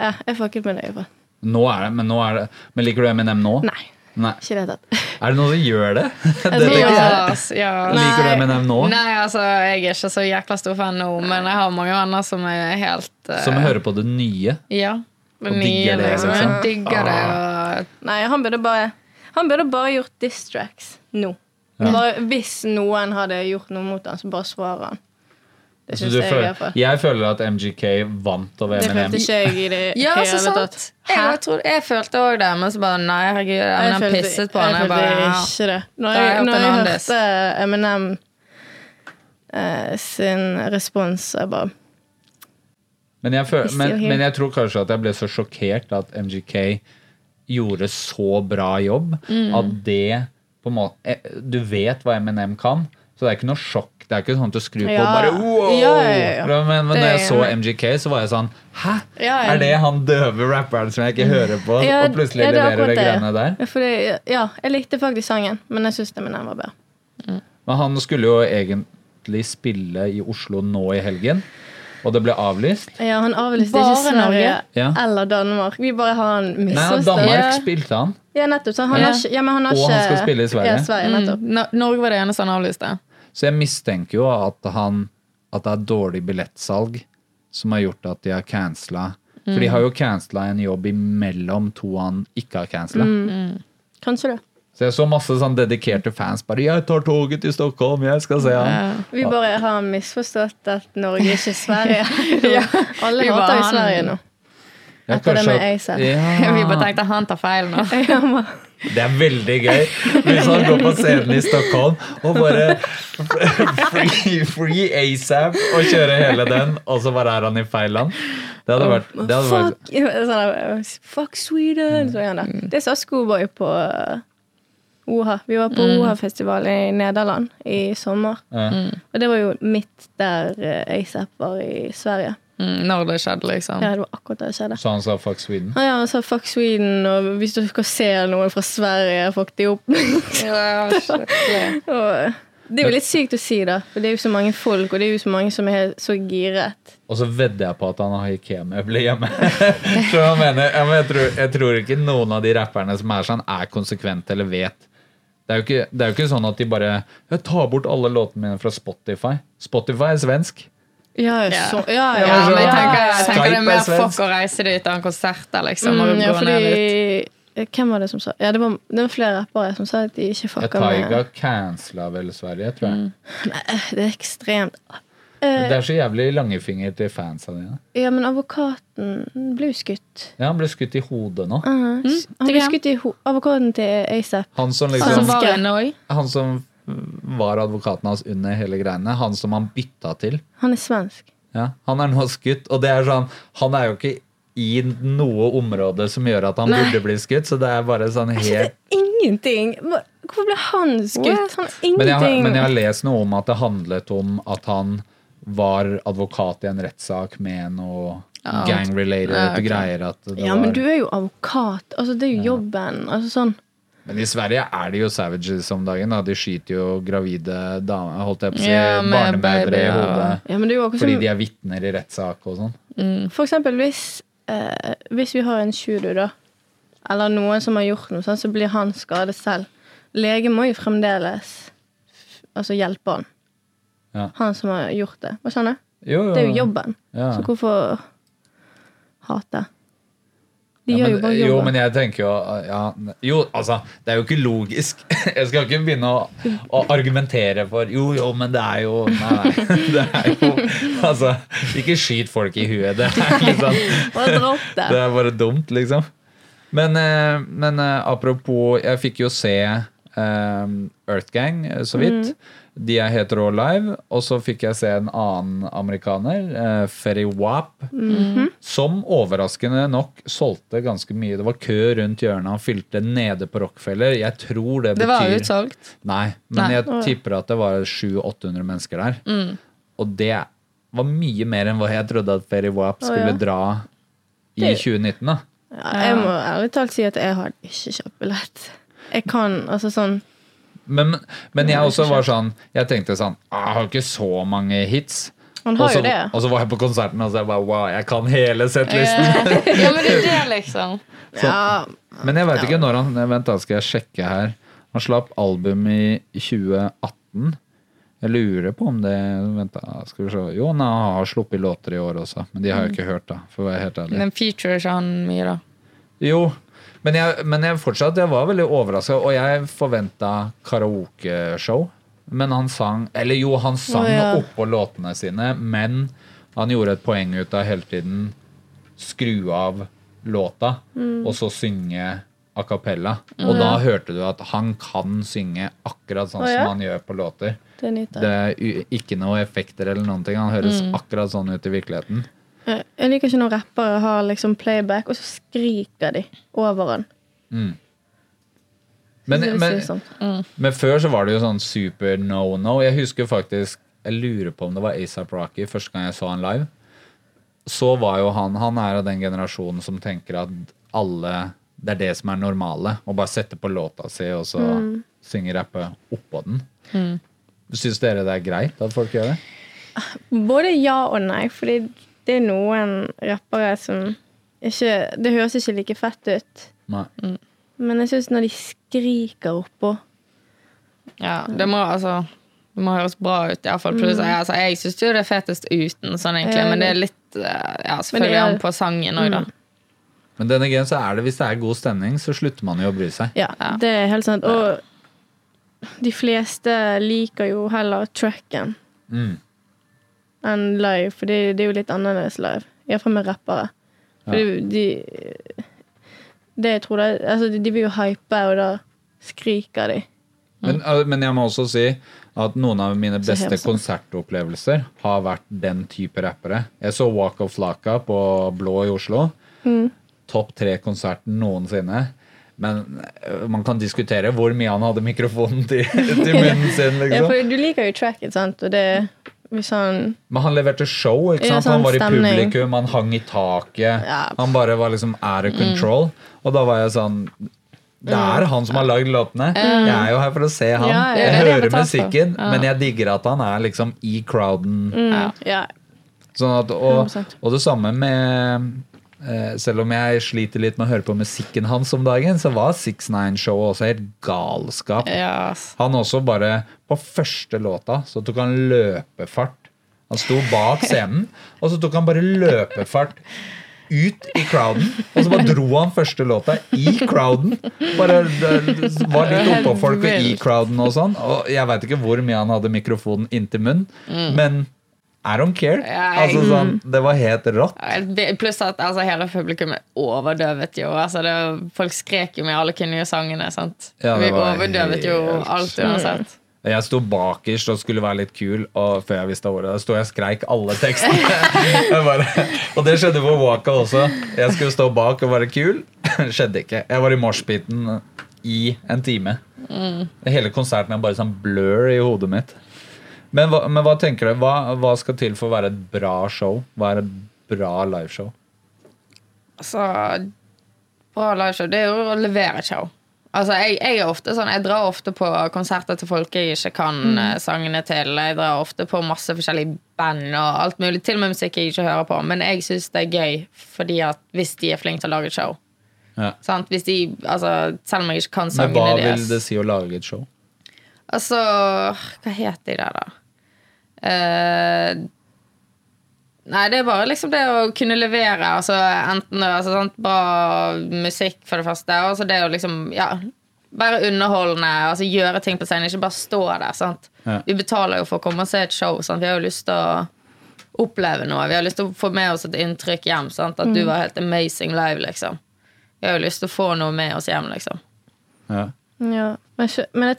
Ja, jeg fucket med det. i hvert fall. Nå er det, men nå er det Men liker du Eminem nå? Nei, Nei. ikke det tatt. Er det noen som gjør det? det jeg. Ja, ass, ja. Liker du. Eminem nå? Nei, altså, jeg er ikke så jækla stor fan nå, men jeg har mange venner som er helt uh... Som hører på det nye? Ja. Det Og nye, digger det, liksom. Jeg digger det. Og, Nei, han burde bare Han burde bare gjort diss tracks nå. Bare hvis noen hadde gjort noe mot han, så bare svarer han. Det syns jeg føler, hvert jeg føler at MGK vant over Det Eminem. følte ikke jeg i det Ja, så hele tatt. Jeg, jeg, tror, jeg følte òg det, men så bare nei, herregud, Eminem følte- pisset på han. Jeg Jeg følte bare, ja. ikke det. Når jeg jeg, når jeg hørte Eminem eh, sin respons, jeg bare Men jeg, føl, men, men jeg tror kanskje at jeg ble så sjokkert at MGK gjorde så bra jobb Mm. at det på en måte eh, Du vet hva Eminem kan, så det er ikke noe sjokk. Det er ikke sånn at du skrur på og bare wow! Ja, ja, ja. Men, men Det når jeg så. MGK, så var jeg sånn Hæ? Ja, ja. Er det han døve rapperen som jeg ikke hører på, Ja, og plutselig ja, det leverer det greiene der? Ja, fordi, ja, jeg likte faktisk sangen, men jeg syns Eminem var bedre. Men han skulle jo egentlig spille i Oslo nå i helgen, og det ble avlyst. Ja, han avlyste Bare ikke Sverige Norge? Ja. eller Danmark. Vi bare har en Nei. Danmark Ja. spilte han. Ja, nettopp. Så han Ja. har ikke, ja, men han har Og ikke han skal spille i Sverige. Ja, Sverige. Mm. Norge var det eneste han avlyste. Så jeg mistenker jo at, han, at det er dårlig billettsalg som har gjort at de har cancela. For de har jo cancela en jobb imellom to han ikke har cancela. Kanskje det. Så jeg så masse sånn dedikerte fans bare 'Jeg tar toget til Stockholm, jeg skal se han'. Vi bare har misforstått at Norge ikke er Sverige. Alle Vi hater jo Sverige nå. Ja, Etter det med ASAP. Ja. Vi bare tenkte han tar feil nå. Det er veldig gøy hvis han går på scenen i Stockholm og bare free, free ASAP og kjører hele den, og så bare er han i feil land. Det hadde vært, det hadde vært Fuck, sånn, fuck Sweden! Der. Det sa Schoolboy på uh, OHA. Vi var på OHA-festival i Nederland i sommer. Mm. Og det var jo midt der uh, ASAP var i Sverige. Mm, når det skjedde, liksom. Ja, det var akkurat det skjedde. Så han sa 'fuck Sweden'? Ah, ja, han sa fuck Sweden, og hvis du skal se noen fra Sverige, fuck de opp. Ja, og, det er jo litt sykt å si, da. For det er jo så mange folk, og det er jo så mange som er så giret. Og så vedder jeg på at han har Ikea-møbler hjemme. så jeg, mener, jeg, mener, jeg, tror, jeg tror ikke noen av de rapperne som er sånn, er konsekvente eller vet. Det er, jo ikke, det er jo ikke sånn at de bare Jeg tar bort alle låtene mine fra Spotify. Spotify er svensk. Ja, Ja. så, ja, ja, Ja, men jeg tenker, jeg tenker det er er mer fuck å reise dit enn konserter, liksom. Når Mm, du ja, fordi Hvem var det som sa Ja, det var, det var flere rappere som sa at de ikke fucka Taiga Tiger cancela vel Sverige, tror jeg. Nei, Det er ekstremt Men Det er så jævlig langfinger til fansa dine. Ja, men advokaten ble jo skutt. Ja, han ble skutt i hodet nå. Uh, Han ble skutt i ho Advokaten til ASAP. Han som Som liksom. Han som var advokaten hans under hele greiene. Han som han bytta til. Han er svensk. Ja, han er nå skutt, og det er sånn Han er jo ikke i noe område som gjør at han Nei. burde bli skutt, så det er bare sånn Det helt er ingenting! Hvorfor ble han skutt? Han ingenting. men jeg, har, men jeg har lest noe om at det handlet om at han var advokat i en rettssak med noe gang-related Ja, ok. greier. At det Ja, var, men du er jo advokat. Altså, det er jo jobben. Altså sånn Men i Sverige er de jo savages om dagen. Da. De skyter jo gravide damer, holdt jeg på å si, Ja, med barnemødre i ja. hodet. Ja, det Fordi som de er vitner i rettssak og sånn. For eksempel hvis, eh, hvis vi har en shooter, da, eller noen som har gjort noe, sånn, så blir han skadet selv. Lege må jo fremdeles altså hjelpe han. Ja. Han som har gjort det. Hva skjønner du? Jo, jo. Det er jo jobben. Ja. Så hvorfor hate? De Ja, gjør jo bare jo, men jeg tenker jo ja, Jo, altså, det er jo ikke logisk. Jeg skal ikke begynne å, å argumentere for Jo, jo, men det er jo Nei. Det er jo Altså, ikke skyt folk i huet. Det er liksom. Det er bare dumt, liksom. Men, eh, men eh, apropos Jeg fikk jo se eh, Earthgang eh, så vidt. De er helt rå live. Og så fikk jeg se en annen amerikaner, uh, Ferry Wap, som overraskende nok solgte ganske mye. Det var kø rundt hjørnet, han fylte nede på Rockefeller. Jeg tror det betyr Det var utsolgt. Nei, men Nei. jeg tipper at det var 700-800 mennesker der. Mm. Og det var mye mer enn hva jeg trodde at Ferry Wap skulle ja. dra i 2019. da. Ja, jeg må ærlig talt si at jeg har ikke kjøpt billett. Jeg kan altså sånn Men, men jeg også var sånn Jeg tenkte sånn «Ah, Jeg har ikke så mange hits. Han Og har så, jo det. og så var jeg på konserten og så jeg bare Wow, jeg kan hele settlisten! Ja, men det er det, liksom. Ja, Men jeg veit ikke når han Vent, da skal jeg sjekke her. Han slapp album i 2018. Jeg lurer på om det Vent, da. Skal vi se. Jo, han har sluppet låter i år også, men de har jeg ikke hørt, da. For å være helt ærlig. Men featurer ikke han mye, da. Jo, Men jeg, men jeg fortsatt, jeg var veldig overraska, og jeg forventa karaokeshow. Men han sang Eller jo, han sang oh, ja. oppå låtene sine, men han gjorde et poeng ut av hele tiden skru av låta, Mm. og så synge a cappella. Og da hørte du at han kan synge akkurat sånn oh, ja? som han gjør på låter. Det er, Det er ikke noe effekter eller noen ting. Han høres Mm. akkurat sånn ut i virkeligheten. Jeg jeg liker ikke når rappere har liksom playback, og så skriker de over den. Mm. Men, men, mm. sånn. men før så var det jo sånn super no-no. Jeg husker faktisk Jeg lurer på om det var ASAP Rocky første gang jeg så han live. Så var jo han Han er av den generasjonen som tenker at alle Det er det som er normale. Å bare sette på låta si og så Mm. synge rappe oppå den. Syns dere det er greit at folk gjør det? Både ja og nei, fordi det er noen rappere som ikke Det høres ikke like fett ut. Nei. Men jeg syns når de skriker oppå Ja, det må altså det må høres bra ut, iallfall. Pluss altså, jeg syns jo det er fetest uten, sånn egentlig, men det er litt eh, Ja, selvfølgelig er- an på sangen òg, da. Men denne gangen så er det hvis det er god stemning, så slutter man jo å bry seg. Ja, Ja. det er helt sant. Og de fleste liker jo heller tracken Mm. Enn live, for det, det er jo litt annerledes live. Iallfall med rappere. For Ja. de, de Det jeg tror det Altså, de, de vil jo hype, og da skriker de. Men, uh, men jeg må også si at noen av mine beste konsertopplevelser har vært den type rappere. Jeg så Walk of Flaka på Blå i Oslo. Mm. Topp tre-konserten noensinne. Men uh, man kan diskutere hvor mye han hadde mikrofonen til, til munnen sin. Liksom. Ja, for du liker jo tracket, sant, og det Han Men han leverte show. ikke sant? sånn han var i stemning. publikum, han hang i taket. Ja. Han bare var liksom out of control. Og da var jeg sånn Det er han som har lagd låtene. Jeg er jo her for å se han. Ja. Jeg jeg hører musikken, Ja. men jeg digger at han er liksom i crowden. mm. Sånn at, og, og det samme med Selv om jeg sliter litt med å høre på musikken hans om dagen, så var 69-showet også helt galskap. Yes. Han også bare På første låta så tok han løpefart. Han sto bak scenen, og så tok han bare løpefart ut i crowden. Og så bare dro han første låta i crowden. Bare var litt oppå folk og i crowden og sånn. Og jeg veit ikke hvor mye han hadde mikrofonen inntil munnen, men I don't care. Altså sånn, Det var helt rått. Pluss at altså, hele publikummet overdøvet jo. Altså, det, folk skrek jo med alle kunne jo sangene. Ja, Vi overdøvet jo alt uansett. Jeg sto bakerst og skulle være litt kul, og før jeg visste ordet, sto jeg og skreik alle tekstene. Bare, og det skjedde på Waka også. Jeg skulle stå bak og være kul. Skjedde ikke. Jeg var i moshpiten i en time. Hele konserten er bare sånn blur i hodet mitt. Men hva, men hva tenker du? Hva, hva skal til for å være et bra show? Hva er et bra liveshow? Altså, bra liveshow, det er jo å levere show. Altså, jeg, jeg er ofte sånn, jeg drar ofte på konserter til folk jeg ikke kan mm. sangene til. Jeg drar ofte på masse forskjellige band og alt mulig, til og med musikk jeg ikke hører på. Men jeg syns det er gøy fordi at hvis de er flinke til å lage et show. Ja. Sant? Hvis de, altså, selv om jeg ikke kan Men hva vil det si å lage et show? Altså, hva het de der, da? Eh, nei, det er bare liksom det å kunne levere. Altså, enten altså, sant, bra musikk, for det første. Og så det å liksom, ja være underholdende, altså gjøre ting på scenen, ikke bare stå der. sant? Ja. Vi betaler jo for å komme og se et show. sant? Vi har jo lyst til å oppleve noe. Vi har lyst til å få med oss et inntrykk hjem. sant? At du var helt amazing live, liksom. Vi har jo lyst til å få noe med oss hjem, liksom. Ja. Ja, men, men jeg,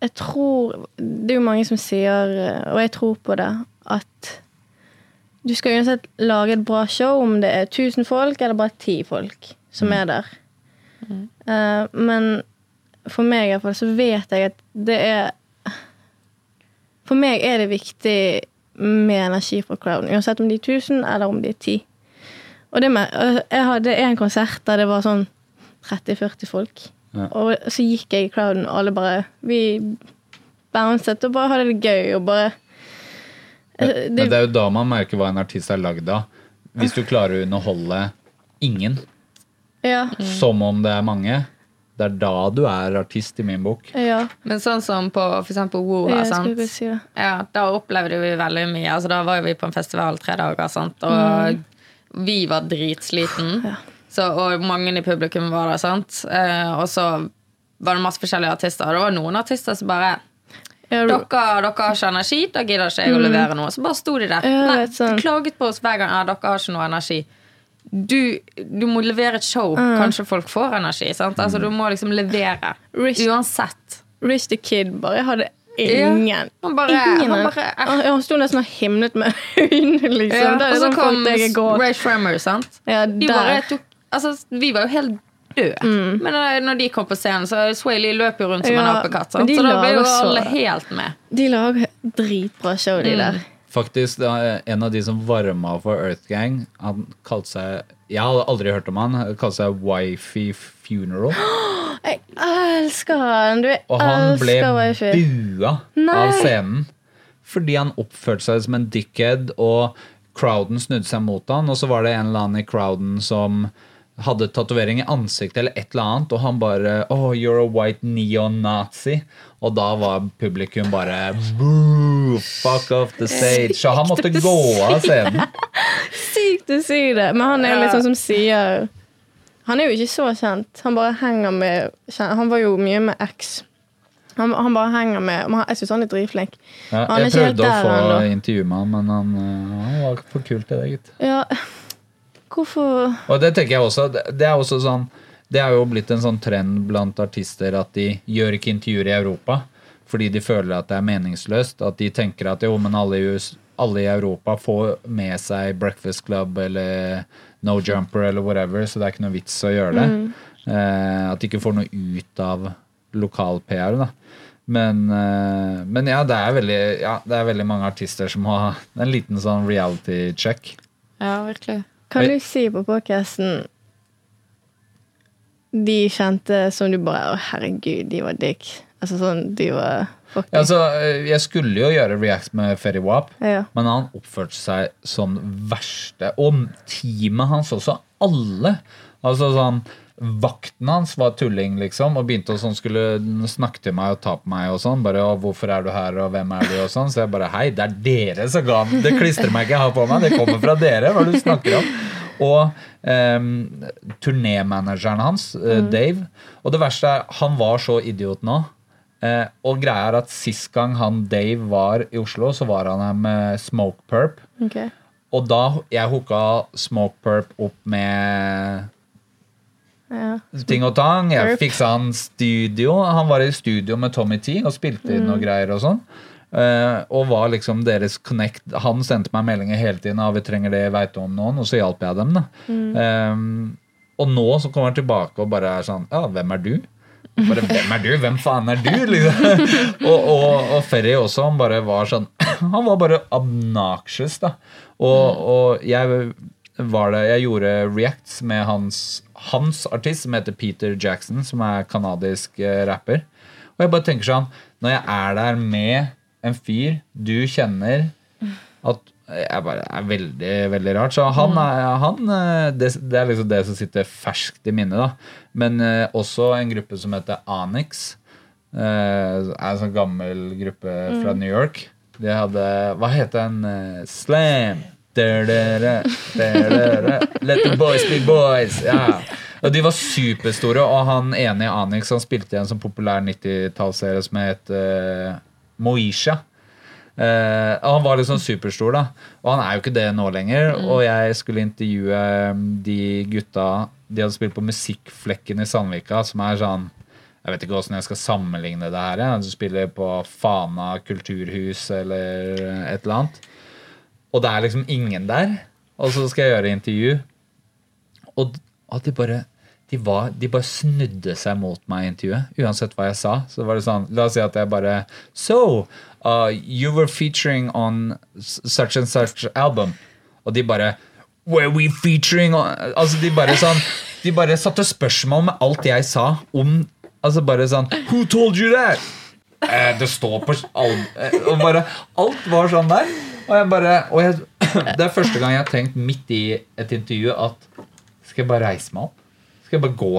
jeg tror Det er jo mange som sier, og jeg tror på det, at du skal uansett lage et bra show om det er 1000 folk eller bare 10 folk som er der. Eh, men for meg i hvert fall så vet jeg at det er For meg er det viktig med energi fra crowden, uansett om de er 1000 eller om de er 10. Og det med, jeg hadde en konsert der det var sånn 30-40 folk. Ja. Og så gikk jeg i crowden, og alle bare Vi bouncet og bare hadde det gøy. Og bare Det, Men det er jo da man merker hva en artist er lagd av. Hvis du klarer å underholde ingen, Ja. som om det er mange, det er da du er artist i min bok. ja. Men sånn som på eksempel WoA, ja, sant? si. Ja, da opplevde vi veldig mye. Altså, da var jo vi på en festival tre dager, sant? og vi var dritsliten. Ja. Så, og mange i publikum var der, sant. Eh, og så var det masse forskjellige artister. Og det var noen artister som bare dere, dere har ikke energi, da gidder ikke jeg å levere noe. Så bare sto de der. Mm. Ja, Nei, de klaget på oss hver gang. Ja, dere har ikke noe energi. Du, du må levere et show. Kanskje folk får energi. Sant? Altså, du må liksom levere. Rich- Uansett. Rich the Kid bare hadde ingen. Han bare, ingen. han bare Han, han sto nesten og himlet med øynene, liksom. ja. Og så sånn kom. Ray Shremmer, sant? Ja, De bare tok, altså, vi var jo helt døde. Mm. Men når de kom på scenen, så Swaley løp jo rundt som en Ja, apekatt. Sant? de Så da ble jo alle helt med. De lager dritbra show, Mm. de der. Faktisk, det var en av de som varma for Earth Gang, han kalte seg Jeg hadde aldri hørt om han. Han kalte seg Wifey Funeral. Jeg elsker han! Du Og han ble elsker wifi. bua Nei. av scenen fordi han oppførte seg som en dickhead, og crowden snudde seg mot han, og så var det en eller annen i crowden som hadde tatovering i ansiktet eller et eller annet, og han bare Oh, you're a white neo-nazi. Og da var publikum bare Boo! Fuck off the stage. Så han måtte gå av scenen. Sykt å si det. Men han er jo litt sånn som sier Han er jo ikke så kjent. Han bare henger med Han var jo mye med X. Han, han bare henger med Jeg syns han er dritflink. Ja, jeg prøvde å få intervju med han, men han, øh, han var for kul til det, gitt. Ja, hvorfor Og det tenker jeg også, det er også sånn Det er jo blitt en sånn trend blant artister at de gjør ikke intervjuer i Europa fordi de føler at det er meningsløst. At de tenker at jo, men alle i, US, alle i Europa får med seg Breakfast Club eller No Jumper eller whatever, så det er ikke noe vits å gjøre det. Eh, at de ikke får noe ut av lokal-PR, da. Men, eh, men ja, det veldig, ja, det er veldig mange artister som har en liten sånn reality check. Ja, virkelig. Kan du si på podcasten De kjente som du bare Å, herregud, de var dick. Altså sånn, de var fucking Ja, altså, eh, jeg skulle jo gjøre react med Ferry Wap, Ja. men han oppførte seg som verste. Og teamet hans også. Alle. Altså sånn Vakten hans var tulling, liksom, og begynte å sånn skulle snakke til meg og ta på meg. og sånn, bare, 'Hvorfor er du her, og hvem er du?' og sånn. Så jeg bare 'Hei, det er dere som ga Det klistremerket jeg har på meg, det kommer fra dere. Hva er det du snakker om?' Og um, turnémanageren hans, eh, Dave Og det verste er, han var så idiot nå. Eh, og greia er at sist gang han Dave var i Oslo, så var han her med Smoke Perp. Ok. Og da jeg hooka Smoke Perp opp med Ja. ting og tang. Jeg fiksa han studio. Han var i studio med Tommy T og spilte inn noe greier og sånn. Uh, og var liksom deres connect. Han sendte meg meldinger hele tiden. Ah, vi trenger det, vet du om noen? Og så hjalp jeg dem. da. Eh, og nå så kommer han tilbake og bare er sånn Ja, hvem er du? Bare, hvem er du? Hvem faen er du? Liksom. og, og, og Ferry også, han bare var sånn Han var bare obnoxious, da. Og, og jeg var det Jeg gjorde reacts med hans, hans artist, som heter Peter Jackson, som er kanadisk eh, rapper. Og jeg bare tenker sånn Når jeg er der med en fyr du kjenner at jeg bare er veldig veldig rart. Så han er, han, eh, det, det er liksom det som sitter ferskt i minnet. da. Men eh, også en gruppe som heter Anix. Eh, er en sånn gammel gruppe fra New York. De hadde Hva het den? Eh, Da-da-da. Let the boys be boys! Ja. Og De var superstore, og han ene i Anix han spilte i en sånn populær 90-tallsserie som het uh, Moisha. Uh, og han var liksom superstor, da. Og han er jo ikke det nå lenger. Og jeg skulle intervjue um, de gutta De hadde spilt på Musikkflekken i Sandvika, som er sånn Jeg vet ikke åssen jeg skal sammenligne det her. Ja. Du spiller på Fana kulturhus eller et eller annet. Og det er liksom ingen der. Og så skal jeg gjøre intervju. Og at de bare de, var, de bare snudde seg mot meg i intervjuet, uansett hva jeg sa. Så var det sånn, La oss si at jeg bare So, uh, you were featuring on such and such album. Og de bare Were we featuring on Altså, de bare sånn De bare satte spørsmål med alt jeg sa om Altså bare sånn Who told you that? Eh, det står på al- eh, bare Alt var sånn der. Og jeg bare og jeg, Det er første gang jeg har tenkt midt i et intervju at Skal jeg bare reise meg opp? Skal jeg bare gå?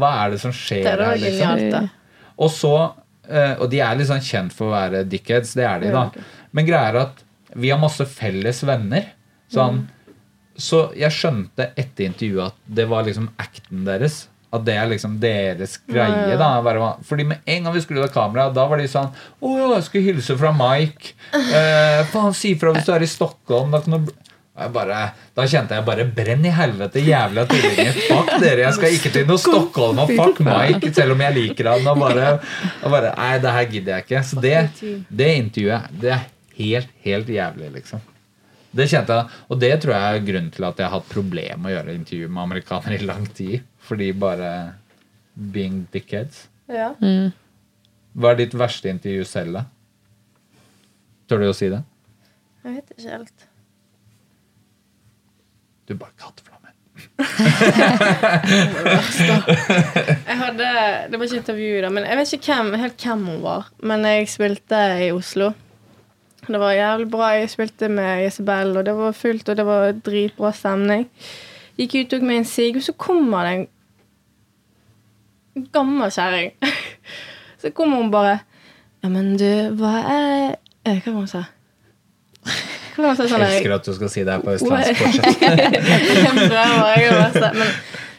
Hva- er det som skjer Det her? Liksom? Og så eh, Og de er litt sånn kjent for å være dickheads, det er de, da. Men greia er at vi har masse felles venner. Sånn så jeg skjønte etter intervjuet at det var liksom acten deres. At det er liksom deres greie. da Fordi med en gang vi skrudde av kameraet, da var de sånn Å ja, jeg skulle hilse fra Mike. Eh, faen, si fra hvis du er i Stockholm. Da kan du bare, da kjente jeg bare Brenn i helvete, jævla tullinger. Fuck dere, jeg skal ikke til noe Stockholm og fuck Mike, selv om jeg liker han. Og bare, og bare Nei, det her gidder jeg ikke. Så det, det intervjuet, det er helt, helt jævlig, liksom. Det kjente jeg, Og det tror jeg er grunnen til at jeg har hatt problemer med å gjøre intervju med amerikanere i lang tid. Fordi bare being dickheads. Ja. Hva er ditt verste intervju selv, da? Tør du å si det? Jeg vet ikke helt. Du bare katteflamme. Jeg hadde, Det var ikke intervju, da, men jeg vet ikke hvem, helt hvem hun var. Men jeg spilte i Oslo. Det var jævlig bra. Jeg spilte med Isabel, og det var fullt, og det var dritbra stemning. Gikk ut tok med en sigg, og så kommer det en gammel kjerring. Så kommer hun bare Ja, men du, hva er eh, Hva var det hun sa? Hva sånn Jeg elsker at du skal si det her på østlandsk. Beste. Men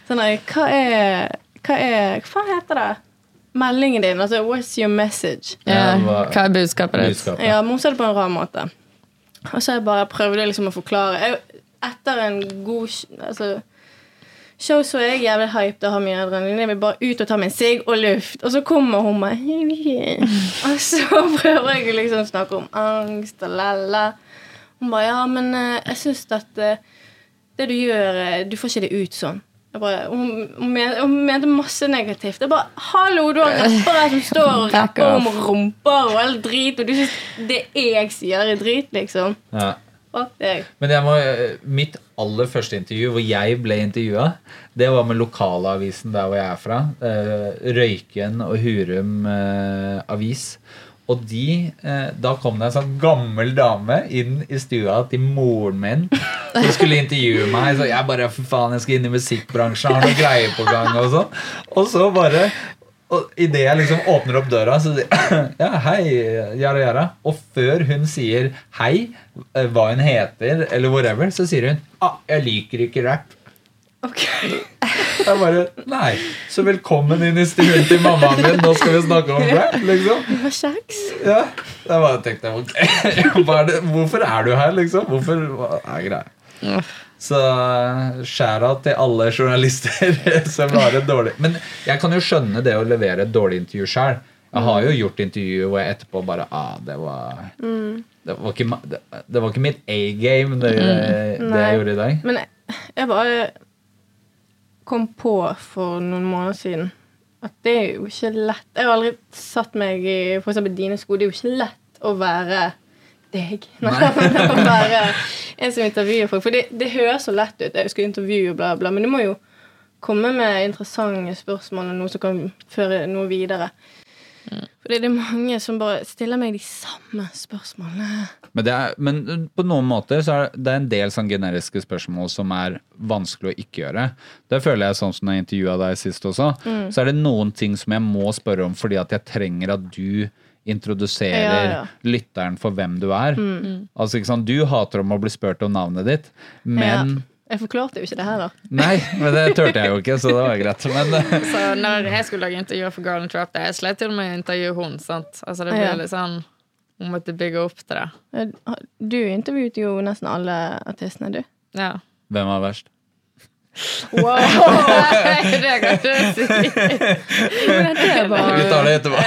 sånn der, hva er Hva er Hva faen heter det? Meldingen din. Altså, what's your message? Ja, Ja, hva er budskapet ditt? Ja, men hun sa det på en rar måte. Og så jeg bare prøvde liksom å forklare. Jeg, etter en god altså, show så er jeg jævlig hyped og har mye adrenalin. Jeg vil bare ut og ta meg en sigg og luft. Og så kommer hun meg. Og så prøver jeg liksom å snakke om angst og la-la. Hun bare Ja, men eh, jeg syns at eh, det du gjør eh, Du får ikke det ut sånn. Jeg bare, hun, hun, mente masse negativt. Jeg bare Hallo, du har rappere som står og rapper om rumper og all drit, og du syns det jeg sier, er drit, liksom? Ja. Men jeg må, mitt aller første intervju hvor jeg ble intervjua, det var med lokalavisen der hvor jeg er fra. Eh, Røyken og Hurum eh, avis. Og de, eh, da kom det en sånn gammel dame inn i stua til moren min som skulle intervjue meg. Så jeg bare for faen, jeg skal inn i musikkbransjen, har noe greier på gang. Og sånn. Og så bare og idet jeg liksom åpner opp døra, så sier Ja, hei, Yara Yara. Og før hun sier hei, eh, hva hun heter, eller whatever, så sier hun ah, jeg liker ikke rap. Ok. Jeg bare Nei. Så velkommen inn i stuen til mammaen min. Nå skal vi snakke om rap, liksom. Det var kjeks. Ja. Jeg bare tenkte ok, hva det, Hvorfor er du her, liksom? Hvorfor Hva er greia? Så skjæra til alle journalister som har et dårlig Men jeg kan jo skjønne det å levere et dårlig intervju sjøl. Jeg har jo gjort intervjuer hvor jeg etterpå bare ah, det var det var, ikke, det, det var ikke mitt A-game, det, det jeg gjorde i dag. Men jeg, jeg bare kom på for noen måneder siden at det er jo ikke lett Jeg har aldri satt meg i for eksempel dine sko. Det er jo ikke lett å være deg. bare en som intervjuer folk. For det, det høres så lett ut. Jeg skal intervjue, bla, bla. Men du må jo komme med interessante spørsmål og noe som kan føre noe videre. Fordi det er mange som bare stiller meg de samme spørsmålene. Men, det er, men på noen måter så er det en del sånn generiske spørsmål som er vanskelig å ikke gjøre. Det føler jeg sånn som når jeg intervjua deg sist også. Mm. Så er det noen ting som jeg må spørre om fordi at jeg trenger at du introduserer Ja, ja. lytteren for hvem du er. Altså ikke sant, Du hater om å bli spurt om navnet ditt, men Ja. Jeg forklarte jo ikke det heller. Nei, men det turte jeg jo ikke, så det var greit. Men Så når jeg skulle lage intervjuer for Garland Trap, jeg slet til og med å intervjue hun. sant? Altså det ble Ja. litt sånn Hun måtte bygge opp til det. Du intervjuet jo nesten alle artistene, du. Ja. hvem var verst? Wow! det kan du si. det var Vi tar det etterpå.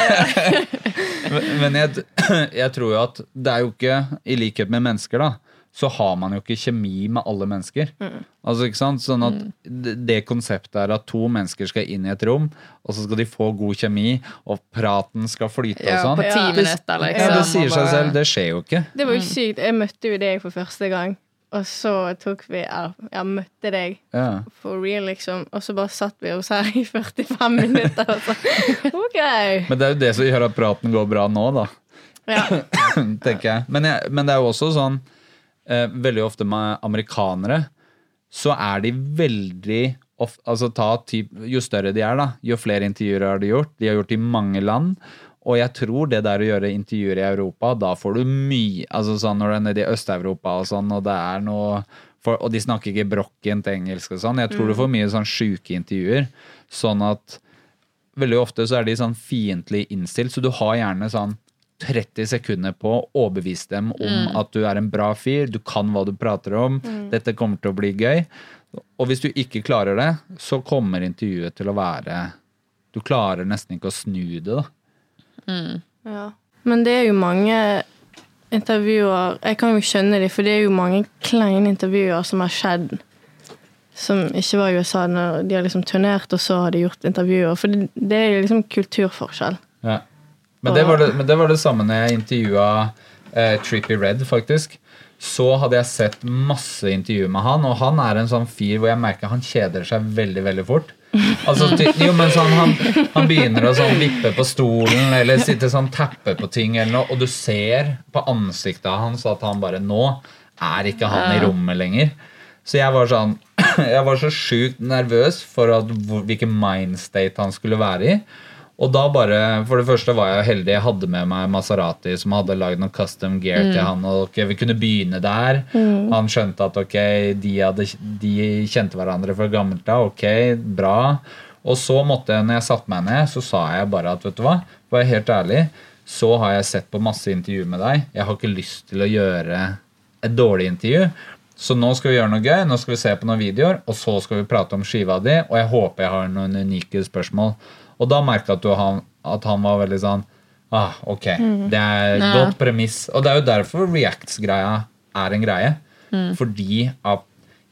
Men- jeg, jeg tror jo at det er jo ikke, i likhet med mennesker, da, så har man jo ikke kjemi med alle mennesker. Altså ikke sant? Sånn at det, det konseptet er at to mennesker skal inn i et rom, og så skal de få god kjemi, og praten skal flyte Ja, og sånn. på ti Ja. minutter, Ja, liksom. det sier seg selv. Det skjer jo ikke. Det var jo sykt. Jeg møtte jo deg for første gang. Og så tok vi Ja, møtte deg Ja. for real, liksom. Og så bare satt vi oss her i 45 minutter. Og så, OK. Men det er jo det som gjør at praten går bra nå, da. Ja. tenker jeg. Men, jeg. men det er jo også sånn eh, Veldig ofte med amerikanere så er de veldig of, altså ta typ, Jo større de er, da, jo flere intervjuer har de gjort. De har gjort i mange land. Og jeg tror det der å gjøre intervjuer i Europa, da får du mye altså sånn Når du er nede i Øst-Europa og sånn, og det er noe For, og de snakker ikke brokkent engelsk og sånn. Jeg tror du får mye sånn sjuke intervjuer. Sånn at veldig ofte så er de sånn fiendtlig innstilt, så du har gjerne sånn 30 sekunder på å overbevise dem om at du er en bra fyr, du kan hva du prater om, dette kommer til å bli gøy. Og hvis du ikke klarer det, så kommer intervjuet til å være Du klarer nesten ikke å snu det, da. Ja. Men det er jo mange intervjuer Jeg kan jo skjønne det, for det er jo mange kleine intervjuer som har skjedd. Som ikke var i USA, når de har liksom turnert, og så har de gjort intervjuer. For det, det er jo liksom kulturforskjell. Ja. Men, det var det, men det var det samme når jeg intervjua eh, Trippy Red, faktisk. Så hadde jeg sett masse intervjuer med han, og han er en sånn fyr hvor jeg merker han kjeder seg veldig veldig fort. Altså, jo, men sånn, han, han begynner å sånn vippe på stolen eller sitte sånn tappe på ting, eller noe, og du ser på ansiktet hans at han bare Nå er ikke han i rommet lenger. Så jeg var sånn Jeg var så sjukt nervøs for at, hvilken mindstate han skulle være i. Og da bare, For det første var jeg heldig. Jeg hadde med meg Maserati, som hadde lagd noe custom gear til han. og ok, Vi kunne begynne der. Han skjønte at ok, de, hadde, de kjente hverandre fra gammelt av. Ok, bra. Og så måtte jeg, når jeg satte meg ned, så sa jeg bare at vet du hva, for å være helt ærlig, så har jeg sett på masse intervjuer med deg. Jeg har ikke lyst til å gjøre et dårlig intervju. Så nå skal vi gjøre noe gøy, nå skal vi se på noen videoer, og så skal vi prate om skiva di, og jeg håper jeg har noen unike spørsmål. Og da merka du- han, at han var veldig sånn ah, Ok, det er et godt premiss. Og det er jo derfor Reacts-greia er en greie. Fordi at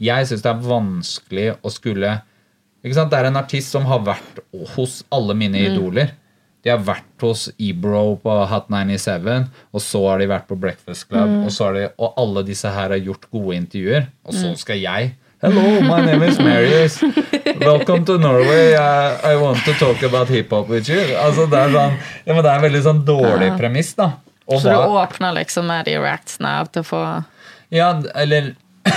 jeg syns det er vanskelig å skulle ikke sant? Det er en artist som har vært hos alle mine idoler. De har vært hos Ebro på Hot 97, og så har de vært på Breakfast Club. Og, så har de, og alle disse her har gjort gode intervjuer. Og så skal jeg Hello, my name is Marius. Welcome to Norway. I, I want to talk about hiphop with you. Altså, det, er sånn, ja, men det er en veldig sånn dårlig premiss, da. Og Så du åpner liksom med de reactsene av til å få ja, eller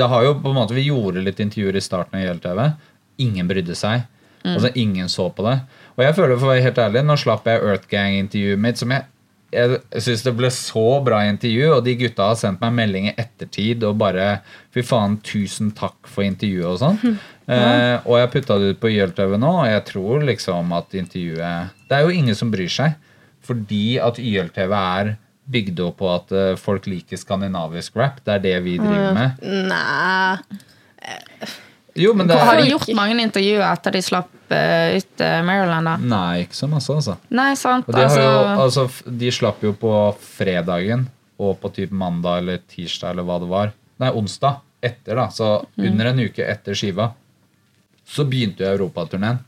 Det har jo på en måte Vi gjorde litt intervjuer i starten av ILTV. Ingen brydde seg. Altså Ingen så på det. Og jeg føler for å være helt ærlig Nå slapp jeg Earth Gang-intervjuet mitt, som jeg jeg syns det ble så bra intervju, og de gutta har sendt meg melding i ettertid og bare Fy faen, tusen takk for intervjuet og sånn. Eh, og jeg putta det ut på YLTV nå, og jeg tror liksom at intervjuet Det er jo ingen som bryr seg, fordi at YLTV er bygd opp på at eh, folk liker skandinavisk rap. Det er det vi driver med. Nei Jo, men det Har de gjort mange intervjuer etter de slapp eh, ut eh, Maryland, da? Nei, ikke så masse, altså. Nei, sant? De, Altså, jo, altså, de slapp jo på fredagen og på typ mandag eller tirsdag eller hva det var. Nei, onsdag etter, da. Så under en uke etter skiva så begynte jo europaturneen.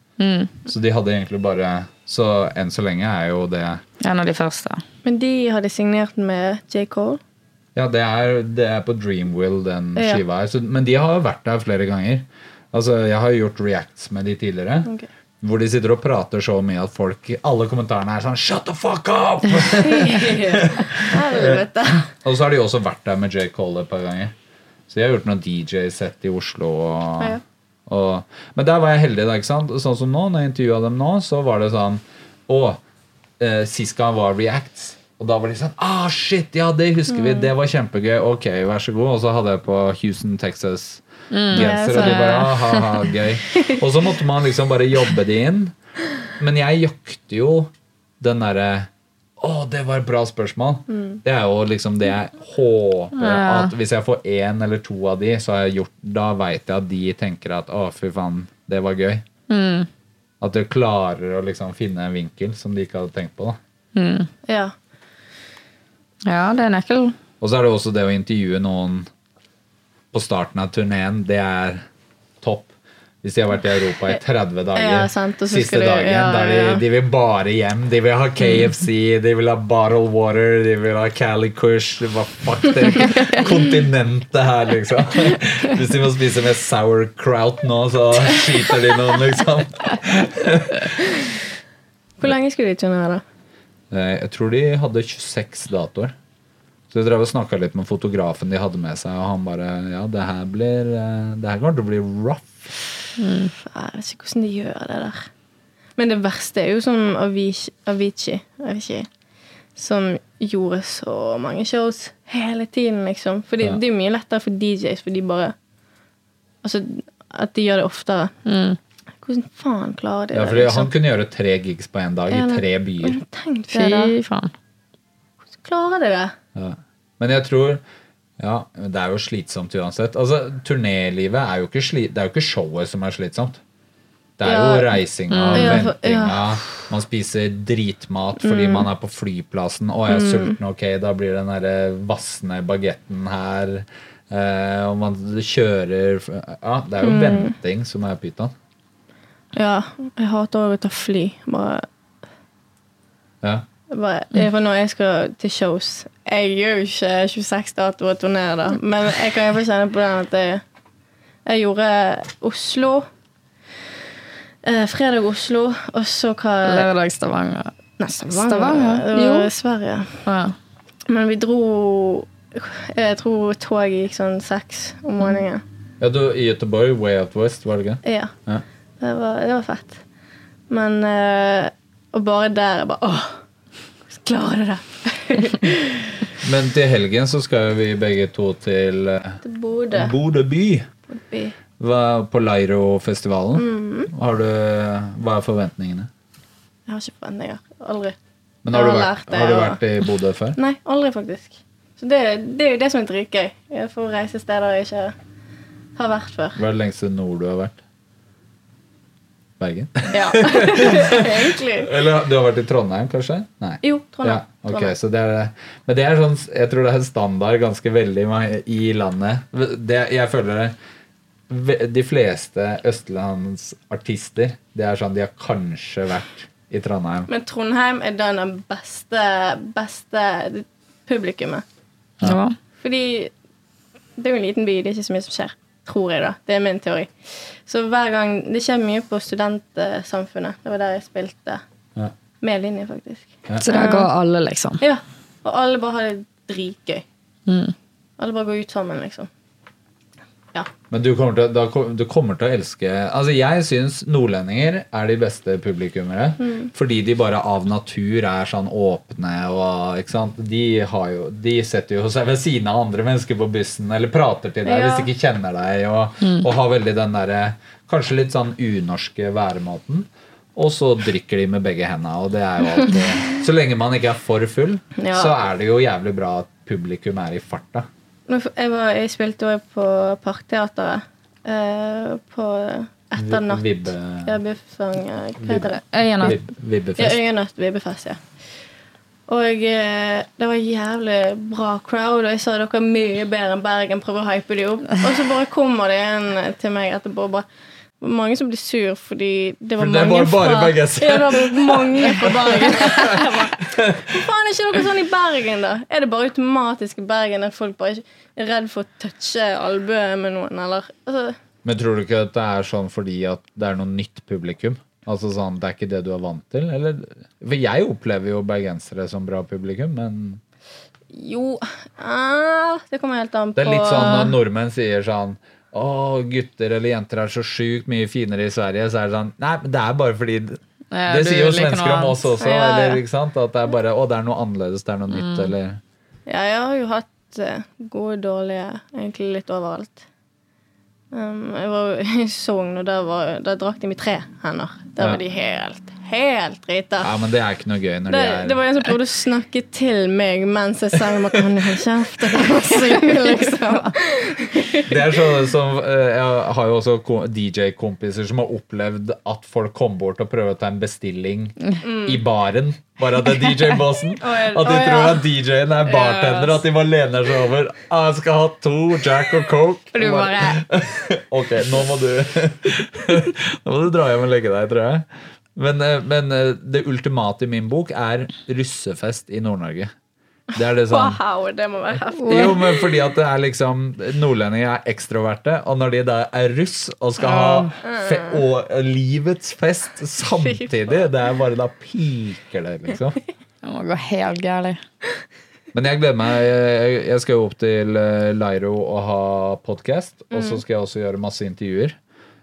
Så de hadde egentlig bare Så enn så lenge er jo det en av de første. Men de hadde signert med J. Cole. Ja, det er, det er på Dreamwill den Ja. skiva er. Så, men de har jo vært der flere ganger. Altså, Jeg har jo gjort reacts med de tidligere. Okay. Hvor de sitter og prater så mye at folk i Alle kommentarene er sånn Shut the fuck up! Og så har de også vært der med J. Cole et par ganger. Så jeg har gjort noen DJ-sett i Oslo. Og, Ja. og, men der var jeg heldig. da, ikke sant? Sånn som nå, når jeg intervjua dem nå, så var det sånn Å, eh, sist gang var Reacts. Og da var de sånn Ah, shit, ja, det husker vi. Det var kjempegøy. Ok, vær så god. Og så hadde jeg på Houston, Texas. Genser, og de bare ah, ha, ha, gøy. Og så måtte man liksom bare jobbe det inn. Men jeg jakter jo den derre Å, det var et bra spørsmål. Det er jo liksom det jeg håper Ja. at Hvis jeg får én eller to av de, så har jeg gjort Da veit jeg at de tenker at å, fy faen, det var gøy. At du klarer å liksom finne en vinkel som de ikke hadde tenkt på. da Ja. Ja, det er nøkkelen. Og så er det også det å intervjue noen på starten av turneen. Det er topp. Hvis de har vært i Europa i 30 dager, Ja, sant, siste du, dagen, ja, der de, ja. de vil bare hjem. De vil ha KFC, de vil ha bottle water, de vil ha Cali Kush. Hva fuck det kontinentet her, liksom. Hvis de må spise med sauerkraut nå, så skyter de noen, liksom. Hvor lenge skulle de turnere, da? Eh, Jeg tror de hadde 26 datoer. Så jeg drev og snakka litt med fotografen de hadde med seg, og han bare Ja, det her blir eh, Det her kommer til å bli rough. Jeg vet ikke hvordan de gjør det der. Men det verste er jo som Avicii, Avicii som gjorde så mange shows hele tiden, liksom. For Ja. det er jo mye lettere for DJs, for de bare Altså, at de gjør det oftere. Hvordan faen klarer de Ja, det? fordi liksom? han kunne gjøre tre gigs på én dag i tre byer. Fy faen. Hvordan klarer de det? Ja. Men jeg tror Ja, det er jo slitsomt uansett. Altså, Turnélivet er jo ikke sli, Det er jo ikke showet som er slitsomt. Det er jo Ja. reisinga, Mm. Ja, man spiser dritmat fordi Mm. man er på flyplassen. 'Å, jeg er sulten, ok, da blir den derre vassende bagetten her'. Eh, og man kjører Ja, det er jo Mm. venting som er pyton. Ja, jeg hater òg å ta fly. Bare, Ja. bare, for når jeg skal til shows Jeg gjør jo ikke 26 datoer og turnerer, da, men jeg kan iallfall kjenne på den at jeg, jeg gjorde Oslo. Eh, fredag Oslo, og så hva Lørdag Stavanger. Nei, Stavanger. Stavanger? Det var Jo. Sverige. Ja. Men vi dro Jeg tror toget gikk sånn seks om morgenen. ja, du i Göteborg, Way Out West, var det ikke? Ja. Ja. Det var, det var fett. Men eh, Og bare der jeg bare Åh! Klarer du det? Men til helgen så skal vi begge to til eh, Til Bodø. Bodø by. Bodø. På Leiro-festivalen. Mm. -hmm. hva er forventningene? Jeg har ikke forventninger. Aldri. Men har, har du vært, det, har du og- vært i Bodø før? Nei, aldri, faktisk. Så det, det er jo det som er dritgøy. Jeg får reise steder jeg ikke har vært før. Hva er det lengste nord du har vært? Bergen? Ja, egentlig. Eller du har vært i Trondheim, kanskje? Nei. Jo, Trondheim. Ja, ok, Trondheim. så det er, men det er sånn, jeg tror det er standard ganske veldig i landet. Det, jeg føler det De fleste østlandsartister Det er sånn de har kanskje vært i Trondheim. Men Trondheim er den beste, beste publikummet. Ja. Fordi det er jo en liten by, det er ikke så mye som skjer. Tror jeg, da. Det er min teori. Så hver gang Det skjer mye på Studentsamfunnet. Det var der jeg spilte. Ja. Med linje, faktisk. Så der går alle, liksom. Ja. Og alle bare har det dritgøy. Mm. Alle bare går ut sammen, liksom. Ja. Men du kommer, til, da, du kommer til å elske Altså Jeg syns nordlendinger er de beste publikummere. Fordi de bare av natur er sånn åpne og ikke sant? De, har jo, de setter jo seg ved siden av andre mennesker på bussen eller prater til deg Ja. hvis de ikke kjenner deg. Og, og har veldig den derre kanskje litt sånn unorske væremåten. Og så drikker de med begge hendene. Og det er jo alltid Så lenge man ikke er for full, Ja. så er det jo jævlig bra at publikum er i farta. Jeg, var, jeg spilte også på Parkteatret. Eh, på Etter natt. Vibbe, Ja, Biffsang Hva heter det? Øyene. vibbefest. Ja, Øyenøtt Vibbefest, ja. Og eh, det var jævlig bra crowd, og jeg sa dere er mye bedre enn Bergen. Prøver å hype de opp. Og så bare kommer det en til meg etterpå og bare mange som blir sur fordi det var For det mange var fra bergensere. Det var mange fra Bergen. Hvorfor faen er ikke dere sånn i Bergen, da? Er det bare automatisk i Bergen at folk bare er redd for å touche albuen med noen, eller? Altså, Men tror du ikke at det er sånn fordi at det er noe nytt publikum? Altså sånn, Det er ikke det du er vant til? Eller? For jeg opplever jo bergensere som bra publikum, men jo ah, Det kommer helt an på det er litt sånn når nordmenn sier sånn å, gutter eller jenter er så sjukt mye finere i Sverige, så er det sånn Nei, men det er bare fordi Det Ja, det sier jo svensker om oss også, Ja, ja. eller ikke sant? At det er bare Å, det er noe annerledes, det er noe Mm. nytt, eller Ja, jeg har jo hatt gode og dårlige, egentlig litt overalt. Um, jeg var i Sogn, og der, var, der drakk de med tre hender. Der Ja. var de helt, helt drita. Ja, men det er ikke noe gøy når Det, de er det var en som prøvde å snakke til meg mens jeg sang om at han holdt kjeft. liksom. Det er sånn som eh, Jeg har jo også DJ-kompiser som har opplevd at folk kom bort og prøver å ta en bestilling i baren. Bare at det er DJ-bossen. At de tror at DJ-en er bartender. At de bare lener seg over. Ah, 'Jeg skal ha to Jack og Coke'. Og du bare Ok, nå må du Nå må du dra hjem og legge deg, tror jeg. Men, eh, men eh, det ultimate i min bok er russefest i Nord-Norge. Det er det sånn Wow, det må være heftig. jo, men fordi at det er liksom Nordlendinger er ekstroverte, og når de da er russ og skal ha fe og livets fest samtidig, det er bare da piker det, liksom. Det må gå helt gærent. Men jeg gleder meg. Jeg skal jo opp til Leiro Lairo og ha podkast, og så skal jeg også gjøre masse intervjuer.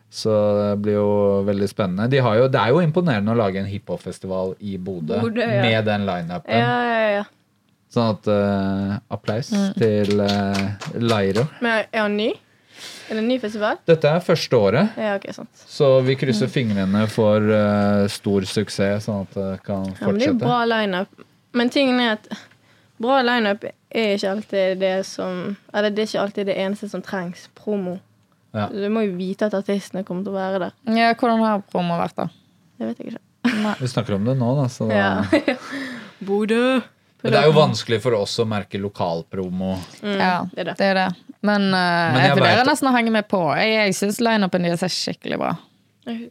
Så det blir jo veldig spennende. De har jo, det er jo imponerende å lage en hiphopfestival i Bodø ja. med den lineupen. Ja, ja, ja. Sånn at uh, applaus Mm. til uh, Lairo. Men er han ny? Er det en ny festival? Dette er første året, Ja, okay, så vi Mm. krysser fingrene for uh, stor suksess, sånn at det kan Ja, men det er fortsette. bra lineup. Men tingen er at bra lineup er ikke alltid det som Eller det er ikke alltid det eneste som trengs. Promo. Ja. Du må jo vite at artistene kommer til å være der. Ja, hvordan har promo vært, da? Det vet jeg ikke. Vi snakker om det nå, da. Så da Ja. Bodø. Men det er jo vanskelig for oss å merke lokalpromo. Mm, ja, det er det. det er det. Men, uh, Men jeg jeg vurderer vet- nesten å henge med på. Jeg, jeg syns lineupen deres er skikkelig bra. Jeg,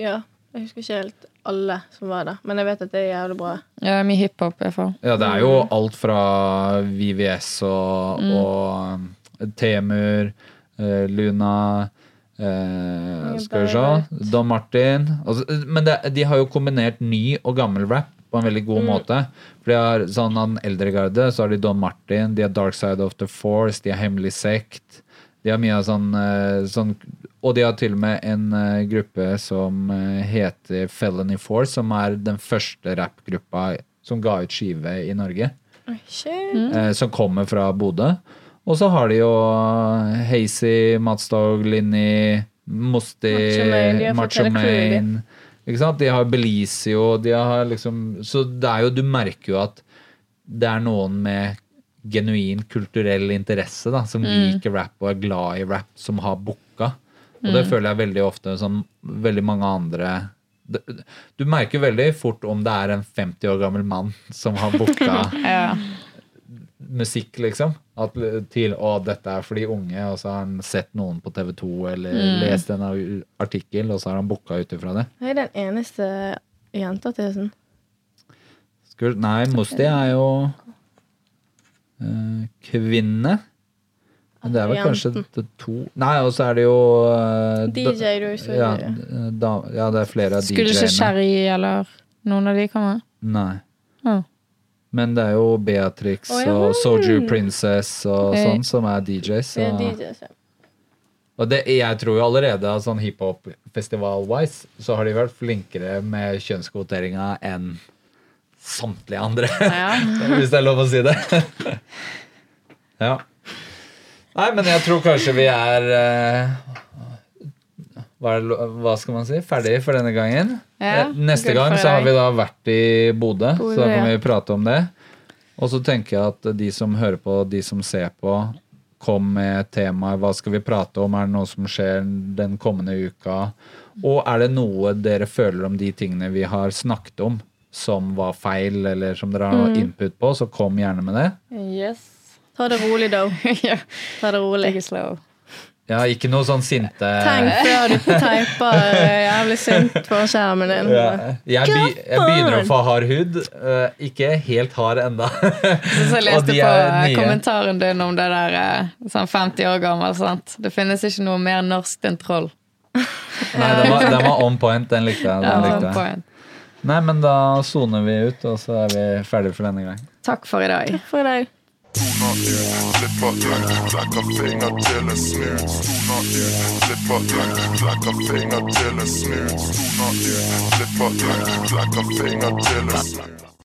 ja. Jeg husker ikke helt alle som var der, men jeg vet at det er jævlig bra. Ja, mye hiphop. Ja, det er jo Mm. alt fra VVS og, og Temur, eh, Luna eh, Skal vi se Don Martin. Altså, men det, de har jo kombinert ny og gammel rap på en veldig god måte. For de har sånn av den eldre garde, så har de Don Martin, de har Dark Side of the Force, de har Hemmelig Sekt. De har mye av sånn, eh, sånn Og de har til og med en eh, gruppe som heter Felony Force, som er den første rappgruppa som ga ut skive i Norge. Mm. som kommer fra Bodø. Og så har de jo Hazy, Matstog, Linni, Mosti, Macho Main. de har Belizio, de har liksom Så det er jo Du merker jo at det er noen med genuin kulturell interesse da, som liker rap og er glad i rap, som har booka. Og det føler jeg veldig ofte som veldig mange andre Du merker veldig fort om det er en 50 år gammel mann som har booka Ja. Musikk, liksom. At, til å, dette er for de unge, og så har han sett noen på TV 2 eller lest en artikkel, og så har han booka ut ifra det. Jeg er den eneste jenta til? vi- nei, Musti er jo øh, kvinne. Men det er vel kanskje Jenten. det to Nei, og så er det jo uh, DJ, du så ja, det. da, ja, det er flere av Skulle ikke DJ-ene. Sherry eller noen av de komme? Nei. Ja. Men det er jo Beatrix oh, ja. og Soju Princess og okay. sånn som er DJs. Det er DJs, ja. Og det, jeg tror jo allerede sånn hiphop-festival-wise så har de vært flinkere med kjønnskvoteringa enn samtlige andre. Hvis det er lov å si det. ja. Nei, men jeg tror kanskje vi er uh, hva, er hva skal man si? Ferdig for denne gangen. Ja, Eh, Neste gang så har vi da vært i Bodø, så da kan vi prate om det. Og så tenker jeg at de som hører på, de som ser på, kom med temaer. Hva skal vi prate om? Er det noe som skjer den kommende uka? Og er det noe dere føler om de tingene vi har snakket om, som var feil, eller som dere har Mm. input på, så kom gjerne med det. Yes. Ta det rolig, da. ja. Ta det rolig. Take it slow. Ja, ikke noe sånn sinte Tenk før du teiper eh, jævlig sint på skjermen din. ja. jeg, be, jeg begynner å få hard hud. eh, ikke helt hard enda. Så jeg leste de på nye. kommentaren din om det der eh, sånn 50 år gammel. sant? Det finnes ikke noe mer norsk enn troll. Nei, den var, den var on point. Den likte jeg. Den likte jeg. point. Nei, men da soner vi ut, og så er vi ferdige for denne gang. Takk for i dag. For i dag. Tona in, flipper like, like a finger till it's smooth. Tona in, flipper like, like a finger till it's smooth. Tona in, flipper like, like a finger till it's smooth.